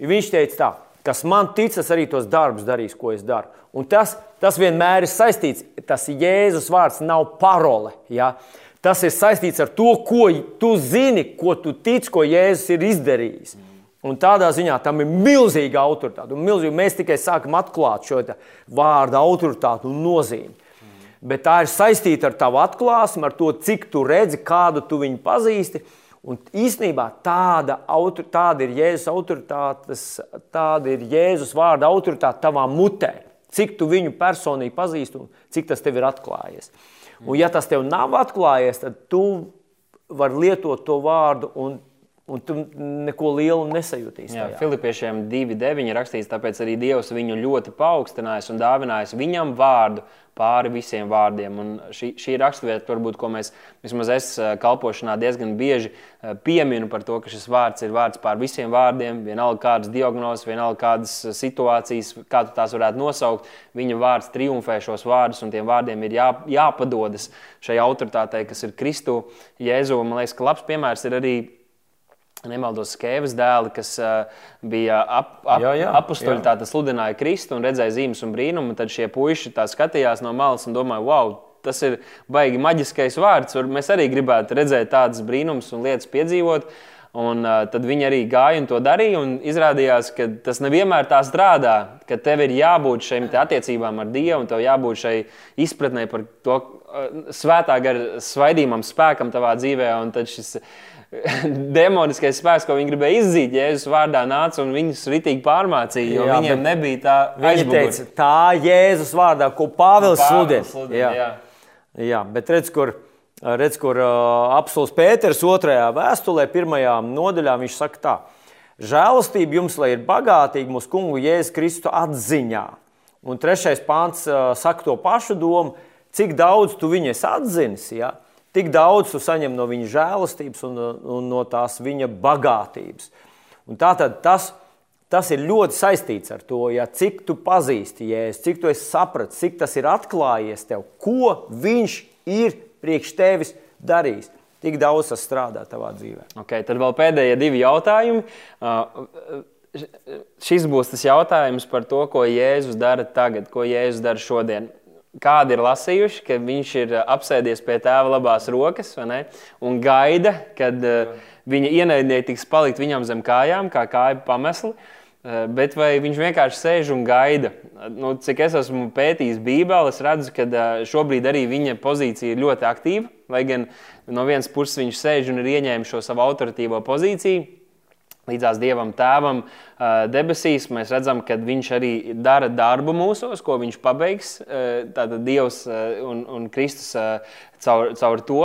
Viņš teica tā, kas man ticas, arī tos darbus darīs, ko es daru. Un tas, tas vienmēr ir saistīts, tas Jēzus vārds nav parole. Ja? Tas ir saistīts ar to, ko tu zini, ko tu tici, ko Jēzus ir izdarījis. Un tādā ziņā tam ir milzīga autoritāte. Milzīga, mēs tikai sākam atklāt šo vārdu autoritāti un nozīmi. Bet tā ir saistīta ar tavu atklāsmu, ar to, cik tu redzi, kādu tu viņu pazīsti. Un īstenībā tāda, autor, tāda ir Jēzus autoritātes, tāda ir Jēzus vārda autoritāte tavā mutē. Cik tu viņu personīgi pazīsti un cik tas tev ir atklājies. Un, ja tas tev nav atklājies, tad tu vari lietot to vārdu un Un tu neko lielu nesajūtīsi. Jā, Filipiešiem 2,9 rakstīts, tāpēc arī Dievs viņu ļoti paaugstinājis un dāvinājis viņam vārdu pāri visiem vārdiem. Un šī, šī raksturvieta, varbūt, ko mēs, vismaz es kalpošanā diezgan bieži pieminu par to, ka šis vārds ir vārds pāri visiem vārdiem, vienalga kādas diagnozes, vienalga kādas situācijas, kā tu tās varētu nosaukt. Viņa vārds triumfē šos vārdus, un tiem vārdiem ir jā, jāpadodas šai autoritātei, kas ir Kristu Jēzu. Man liekas, ka labs piemērs ir arī nemaldos skēves dēli, kas uh, bija ap, ap, apakstuļi, tā sludināja Kristu un redzēja zīmes un brīnumu. Tad šie puiši tā skatījās no malas un domāja, wow! Tas ir baigi maģiskais vārds. Mēs arī gribētu redzēt tādas brīnumus un lietas piedzīvot. Un, uh, tad viņi arī gāja un to darīja. Un izrādījās, ka tas nevienmēr tā strādā. Ka tev ir jābūt šīm attiecībām ar Dievu, un tev jābūt šai izpratnē par to uh, svētā gara svaidījumam, spēkam tavā dzīvē. Un tad šis <laughs> demoniskais spēks, ko viņi gribēja izzīt, Jēzus vārdā nāca un viņus ritīgi pārmācīja, jo jā, viņiem nebija tā aizmugure. Tā Jēzus vārdā, ko Pāvils sludina. Jā. Jā. jā, bet redz, kur, redz, kur uh, apelsīns Pēters otrajā vēstulē, pirmajā nodaļā, viņš saka tā. Žēlastība jums, lai ir bagātīga mūsu kungu Jēzus Kristu atziņā. Un trešais pāns uh, saka to pašu domu, cik daudz tu viņu esi atzinis. Ja? Tik daudz tu saņem no viņa žēlastības un, un no tās viņa bagātības. Un tātad tas, tas ir ļoti saistīts ar to, ja, cik tu pazīsti jēzus, cik tu saprati, cik tas ir atklājies tev, ko viņš ir priekš tevis darījis. Tik daudz tas strādā tavā dzīvē. Okay, tad vēl pēdējie divi jautājumi. Uh, šis būs tas jautājums par to, ko Jēzus dara tagad, ko Jēzus dara šodien kādi ir lasījuši, ka viņš ir uh, apsēdies pie tēva labās rokas un gaida, kad uh, viņa ienaidnieki tiks palikt viņam zem kājām, kā kāja pamesli. Uh, bet vai viņš vienkārši sēž un gaida? Nu, cik es esmu pētījis Bībeli, es redzu, ka šobrīd arī viņa pozīcija ir ļoti aktīva. Lai gan no vienas puses viņš sēž un ir ieņēmis šo savu autoritīvo pozīciju, līdzās Dievam Tēvam debesīs, mēs redzam, ka Viņš arī dara darbu mūsos, ko Viņš pabeigs. Tātad Dievs un, un Kristus caur, caur to.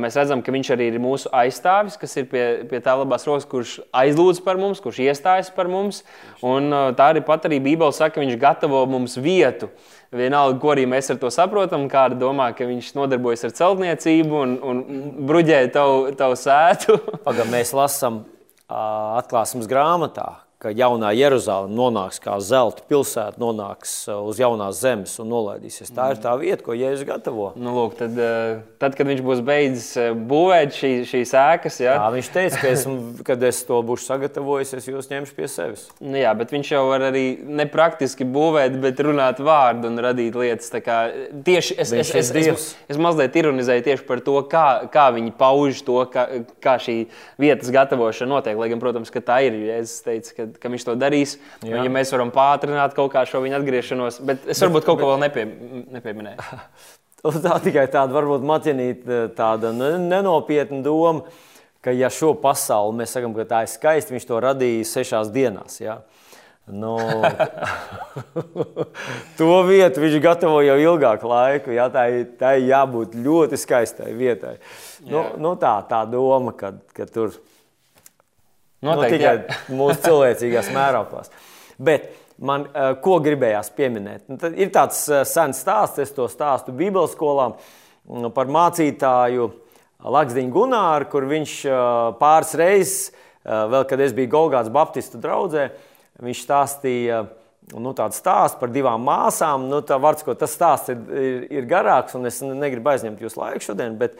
Mēs redzam, ka Viņš arī ir mūsu aizstāvis, kas ir pie, pie tā labās rokas, kurš aizlūdz par mums, kurš iestājas par mums. Un tā arī pat arī Bībele saka, ka Viņš gatavo mums vietu. Vienalga, ko arī mēs ar to saprotam, kāda domā, ka viņš nodarbojas ar celtniecību un, un bruģē tavu, tavu sētu. Pagaidām, mēs lasām atklāsmes grāmatā, ka jaunā Jeruzaleme nonāks kā zelta pilsēta, nonāks uh, uz jaunās zemes un nolaidīsies. Tā ir tā vieta, ko Jēzus gatavo. Nu, lūk, tad, uh, tad, kad viņš būs beidzis uh, būvēt šī, šīs ēkas, ja? tā, viņš teica, ka esmu, kad es to būšu sagatavojis, es jūs ņemšu pie sevis. Nu, jā, bet viņš jau var arī nepraktiski būvēt, bet runāt vārdu un radīt lietas. Kā, tieši es, es, es, es, es, es mazliet ironizēju tieši par to, kā, kā viņi pauž to, kā, kā šī vietas gatavošana notiek. Lai gan, protams, ka tā ir. Es teicu, ka ka, viņš to darīs. Un, ja mēs varam pātrināt kaut kā šo viņa atgriešanos, bet es varbūt kaut ko vēl nepie, nepieminēju. <laughs> Tā tikai tāda varbūt maķinīta, tāda nenopietna doma, ka ja šo pasauli mēs sakām, ka tā ir skaista, viņš to radīja sešās dienās. Ja? Nu, <laughs> to vietu viņš gatavo jau ilgāku laiku. Jā, tā, ir, tā ir jābūt ļoti skaistai vietai. Nu, nu tā, tā doma, ka, ka tur Noteikti, nu, tikai <laughs> mūsu cilvēcīgās mēroklos. Bet man uh, ko gribējās pieminēt? Nu, ir tāds uh, sens stāsts, es to stāstu Bībeles skolā um, par mācītāju Lakstiņu Gunāru, kur viņš uh, pāris reizes, uh, vēl kad es biju Golgāts Baptistu draugzē, viņš stāstīja nu, tāds stāsts par divām māsām. Nu, tā var teikt, tas stāsts ir, ir, ir garāks, un es negribu aizņemt jūsu laiku šodien. Bet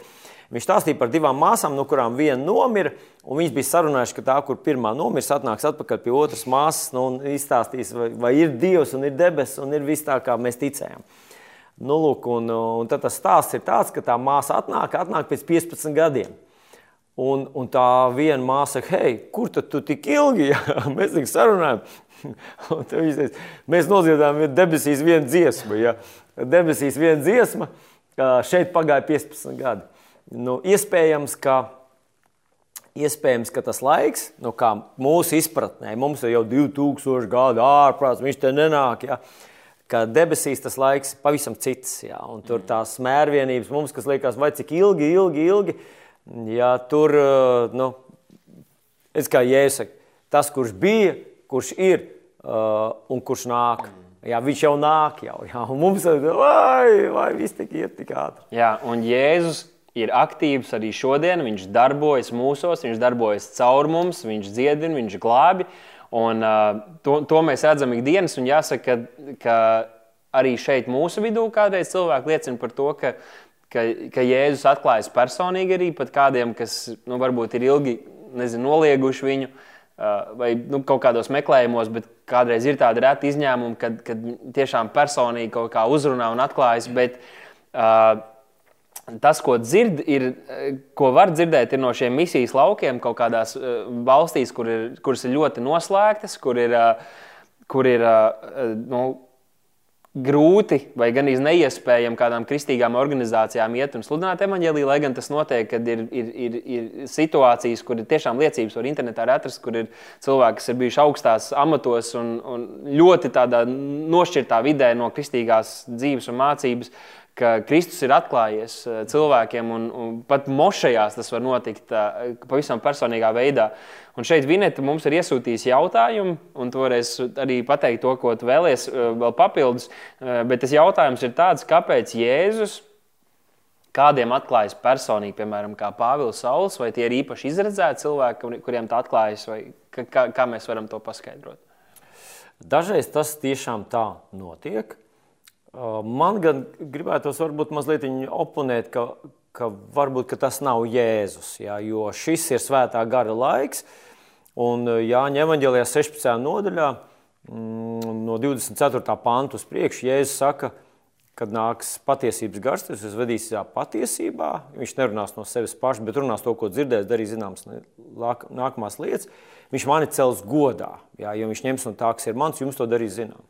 viņš stāstīja par divām māsām, no kurām viena nomira. Viņas bija sarunājušas, ka tā, kur pirmā nomirs, atnāks atpakaļ pie otras māsas nu, un izstāstīs, vai, vai ir Dievs un ir debesis un ir viss tā, kā mēs ticējām. Nu, lūk, un, un tad tas stāsts ir tāds, ka tā māsa atnāk, atnāk pēc 15 gadiem. Un, un tā viena māsa saka, hei, kur tu tik ilgi? <laughs> Mēs tik sarunājam. <laughs> Teica, mēs nodziedājām debesīs vienu dziesmu. Ja? Debesīs viena dziesma, šeit pagāja 15 gadi. Nu, iespējams, ka, iespējams, ka tas laiks, nu, kā mūsu izpratnē, mums ir jau 2000 gadi ārprāts, viņš te nenāk. Ja? ka debesīs tas laiks ir pavisam cits. Jā, tur tās mērvienības mums, kas liekas, vai cik ilgi, ilgi, ilgi. Jā, tur, nu, es kā jēzu, tas, kurš bija, kurš ir uh, un kurš nāk. Jā, viņš jau nāk, jau, un mums ir vai, vai viss tik iet tik ātri. Jā, un Jēzus ir aktīvs arī šodien. Viņš darbojas mūsos, viņš darbojas caur mums, viņš dziedina, viņš glābi. Un, uh, to, to mēs redzam ikdienas, un jāsaka, ka, ka arī šeit mūsu vidū kādreiz cilvēki liecina par to, ka, ka, ka Jēzus atklājas personīgi arī pat kādiem, kas nu, varbūt ir ilgi nezinu, nolieguši viņu. Uh, vai nu, kaut kādos meklējumos, bet kādreiz ir tādi reti izņēmumi, kad, kad tiešām personīgi kaut kā uzrunā un atklājas. Bet, uh, tas, ko, dzird, ir, ko var dzirdēt, ir no šiem misijas laukiem kaut kādās uh, valstīs, kur ir, kuras ir ļoti noslēgtas, kur ir, uh, kur ir uh, nu, grūti vai gan neiespējami kādām kristīgām organizācijām iet un sludināt evaņģēlīju, lai gan tas notiek, kad ir, ir, ir, ir situācijas, kur ir tiešām liecības var internetā atrast, kur ir cilvēki, kas ir bijuši augstās amatos un, un ļoti tādā nošķirtā vidē no kristīgās dzīves un mācības ka Kristus ir atklājies eh, cilvēkiem, un, un pat mošajās tas var notikt eh, pavisam personīgā veidā. Un šeit Vineta mums ir iesūtījusi jautājumu, un to varēs arī pateikt to, ko tu vēlies eh, vēl papildus. Bet tas jautājums ir tāds, kāpēc Jēzus kādiem atklājas personīgi, piemēram, kā Pāvils Sauls, vai tie ir īpaši izredzēti cilvēki, kuriem tā atklājas, vai kā, kā mēs varam to paskaidrot? Dažreiz tas tiešām tā notiek. Man gan gribētos varbūt mazliet oponēt, ka, ka varbūt ka tas nav Jēzus, jā, jo šis ir svētā gara laiks. Un Jāņa evanģēlijā 16. nodaļā mm, no 24. pantu uz priekšu Jēzus saka, kad nāks patiesības gars, tas vedīs jā, patiesībā. Viņš nerunās no sevis paša, bet runās to, ko dzirdējis, darīs zināmas nākamās lietas. Viņš mani cels godā, jā, jo viņš ņems no tā, kas ir mans, jums to darīs zinām.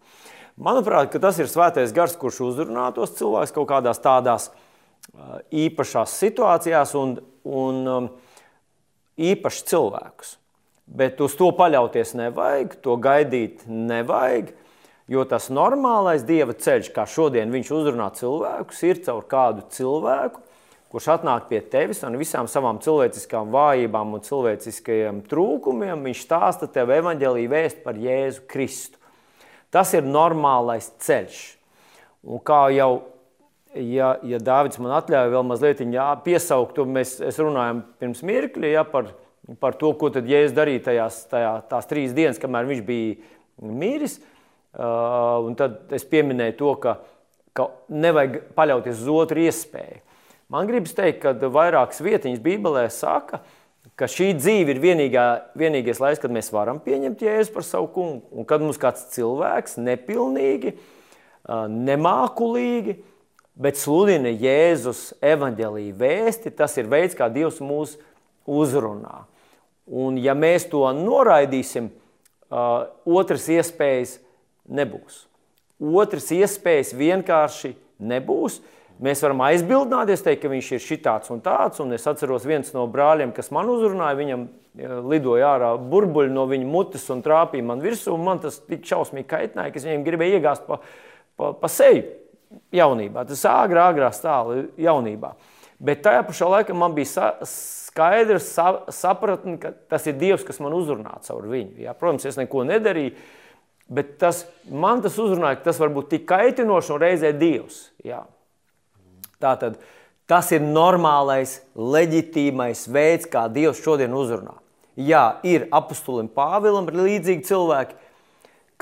Manuprāt, tas ir svētais gars, kurš uzrunā tos cilvēkus kaut kādās tādās īpašās situācijās un, un um, īpašs cilvēkus. Bet uz to paļauties nevajag, to gaidīt nevajag. Jo tas normālais dieva ceļš, kā šodien viņš uzrunā cilvēkus, ir caur kādu cilvēku, kurš atnāk pie tevis un visām savām cilvēciskām vājībām un cilvēciskajiem trūkumiem. Viņš stāsta tev evaņģēlīju vēst par Jēzu Kristu. Tas ir normālais ceļš. Un kā jau ja, ja Dārvids man atļauja vēl mazliet piesaukt, to mēs runājam pirms mirkļa ja, par, par to, ko tad Jēzus darīja tajās, tajā, tās trīs dienas, kamēr viņš bija miris. Uh, tad es pieminēju to, ka, ka nevajag paļauties uz otru iespēju. Man gribas teikt, ka vairākas vietiņas Bībelē saka, ka ka šī dzīve ir vienīgā, vienīgais laiks, kad mēs varam pieņemt jēzu par savu kungu. Un kad mums kāds cilvēks nepilnīgi, nemākulīgi, bet sludina Jēzus evaņģēlīju vēsti, tas ir veids, kā Dievs mūs uzrunā. Un ja mēs to noraidīsim, otras iespējas nebūs. Otras iespējas vienkārši nebūs. Mēs varam aizbildināties, teikt, ka viņš ir šitāds un tāds. Un es atceros, viens no brāļiem, kas man uzrunāja, viņam lidoja ārā burbuļi no viņa mutes un trāpīja man virsū. Man tas tik šausmīgi kaitināja, ka es viņam gribēju iegāzt pa, pa, pa seju jaunībā. Tas āgrā, āgrā stāva jaunībā. Bet tajā pašā laikā man bija skaidrs, sapratni, ka tas ir Dievs, kas man uzrunā caur viņu. Ja? Protams, es neko nedarīju, bet tas, man tas uzrunāja, ka tas var būt tik kaitinoši un reizē Dievs. Ja? Tātad tas ir normālais, leģitīmais veids, kā Dievs šodien uzrunā. Jā, ir apustulim Pāvilam līdzīgi cilvēki,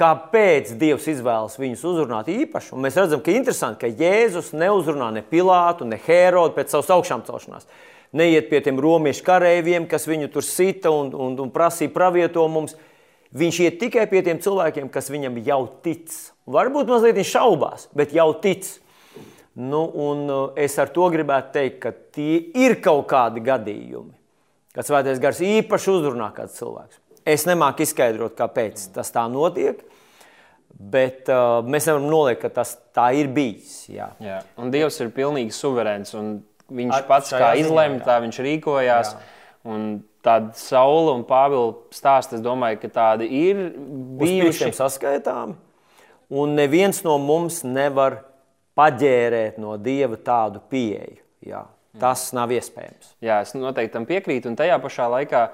kāpēc Dievs izvēlas viņus uzrunāt īpaši. Un mēs redzam, ka interesanti, ka Jēzus neuzrunā ne Pilātu, ne Hērodu pēc savas augšām celšanās. Neiet pie tiem romiešu kareiviem, kas viņu tur sita un, un, un prasīja pravieto mums. Viņš iet tikai pie tiem cilvēkiem, kas viņam jau tic. Varbūt mazliet viņš šaubās, bet jau tic. Nu, un uh, es ar to gribētu teikt, ka tie ir kaut kādi gadījumi, kad svētais gars īpaši uzrunā kāds cilvēks. Es nemāku izskaidrot, kāpēc tas tā notiek. Bet uh, mēs nevaram noliekt, ka tas tā ir bijis. Jā. Jā. Un Dievs ir pilnīgi suverēns. Viņš Ar, pats kā izlemj, tā viņš rīkojās. Tāda saule un Pāvila stāsts, es domāju, ka tādi ir bijuši saskaitāmi. Un neviens no mums nevar paģērēt no Dieva tādu pieeju. Jā. Tas nav iespējams. Jā, es noteikti tam piekrītu. Un tajā pašā laikā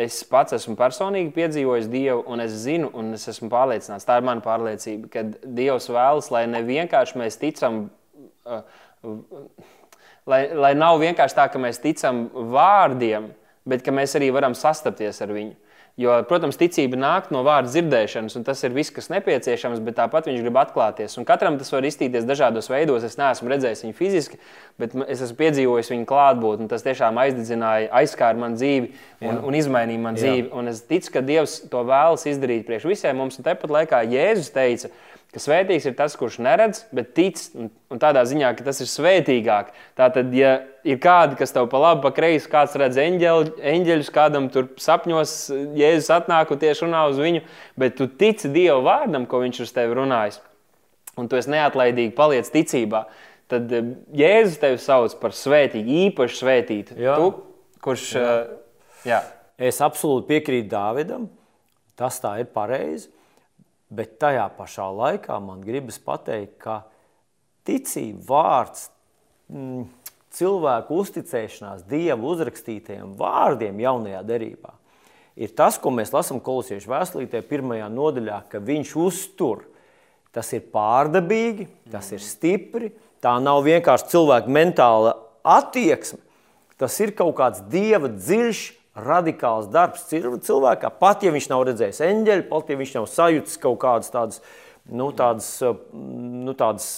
es pats esmu personīgi piedzīvojis Dievu, un es zinu, un es esmu pārliecināts, tā ir mana pārliecība, ka Dievs vēlas, lai ne vienkārši mēs ticam, uh, lai, lai nav vienkārši tā, ka mēs ticam vārdiem, bet ka mēs arī varam sastapties ar viņu. Jo, protams, ticība nāk no vārdu dzirdēšanas, un tas ir viss, kas nepieciešams, bet tāpat viņš grib atklāties. Un katram tas var iztīties dažādos veidos. Es neesmu redzējis viņu fiziski, bet es esmu piedzīvojis viņu klātbūtni. Tas tiešām aizdedzināja, aizskāra man dzīvi un, Jā. un izmainīja man dzīvi. Jā. Un es ticu, ka Dievs to vēlas izdarīt priekš visiem mums. Un tepat laikā Jēzus teica, ka svētīgs ir tas, kurš neredz, bet tic, un, un tādā ziņā, ka tas ir svētīgāk. Tātad, ja ir kādi, kas tev pa labi, pa kreisi, kāds redz eņģeļu, eņģeļus, kādam tur sapņos, Jēzus atnāk un tieši runā uz viņu, bet tu tici Dieva vārdam, ko viņš uz tevi runājis, un tu esi neatlaidīgi paliec ticībā, tad eh, Jēzus tevi sauc par svētīgu, īpaši svētītu. Jā. Tu, kurš, jā. Uh, jā. Es absolūti piekrītu Dāvidam, tas tā ir pareizi. Bet tajā pašā laikā man gribas pateikt, ka ticība, vārds, mm, cilvēku uzticēšanās Dieva uzrakstītajiem vārdiem jaunajā derībā ir tas, ko mēs lasām kolosiešu vēstulītē, pirmajā nodaļā, ka viņš uztur. Tas ir pārdabīgi, tas ir stipri, tā nav vienkārši cilvēka mentāla attieksme. Tas ir kaut kāds dieva dziļš radikāls darbs cilvēkā. Pat ja viņš nav redzējis eņģeļu, pat ja viņš nav sajūtis kaut kādas tādas, nu, tādas, nu, tādas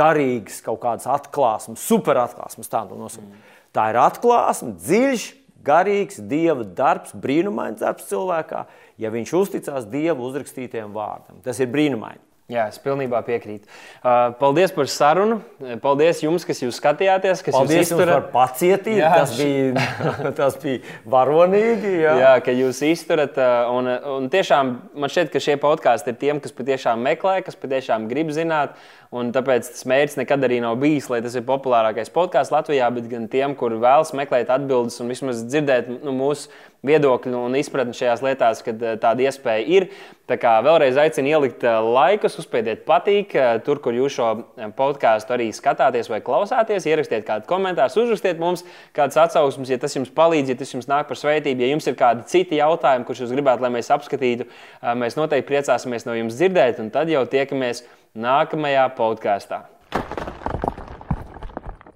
garīgas, kaut kādas atklāsmes, superatklāsmes. Tā, mm. tā ir atklāsme, dziļš, garīgs dieva darbs, brīnumains darbs cilvēkā, ja viņš uzticās dieva uzrakstītajam vārdam. Tas ir brīnumaini. Jā, es pilnībā piekrītu. Uh, paldies par sarunu. Paldies jums, kas jūs skatījāties. Kas paldies jūs par pacietību. Jā, tas, bija, <laughs> tas bija varonīgi. Jā, jā ka jūs izturat. Uh, un, un tiešām man šķiet, ka šie podkāsti ir tiem, kas patiešām meklē, kas patiešām grib zināt. Un tāpēc tas mērķis nekad arī nav bijis, lai tas ir populārākais podkāsts Latvijā, bet gan tiem, kuri vēlas meklēt atbildes un vismaz dzirdēt nu, mūsu viedokļu un izpratni šajās lietās, kad eh, tāda iespēja ir. Tā kā vēlreiz aicinu ielikt eh, laikus, uzspiediet patīk, eh, tur, kur jūs šo podkāstu arī skatāties vai klausāties. Ierakstiet kādu komentāru, uzrakstiet mums kādas atsauksmes, ja tas jums palīdz, ja tas jums nāk par svētību. Ja jums ir kādi citi jautājumi, kurus jūs gribētu, lai mēs apskatītu, mēs noteikti priecāsimies no jums dzirdēt, un tad jau tiekamies nākamajā podkāstā.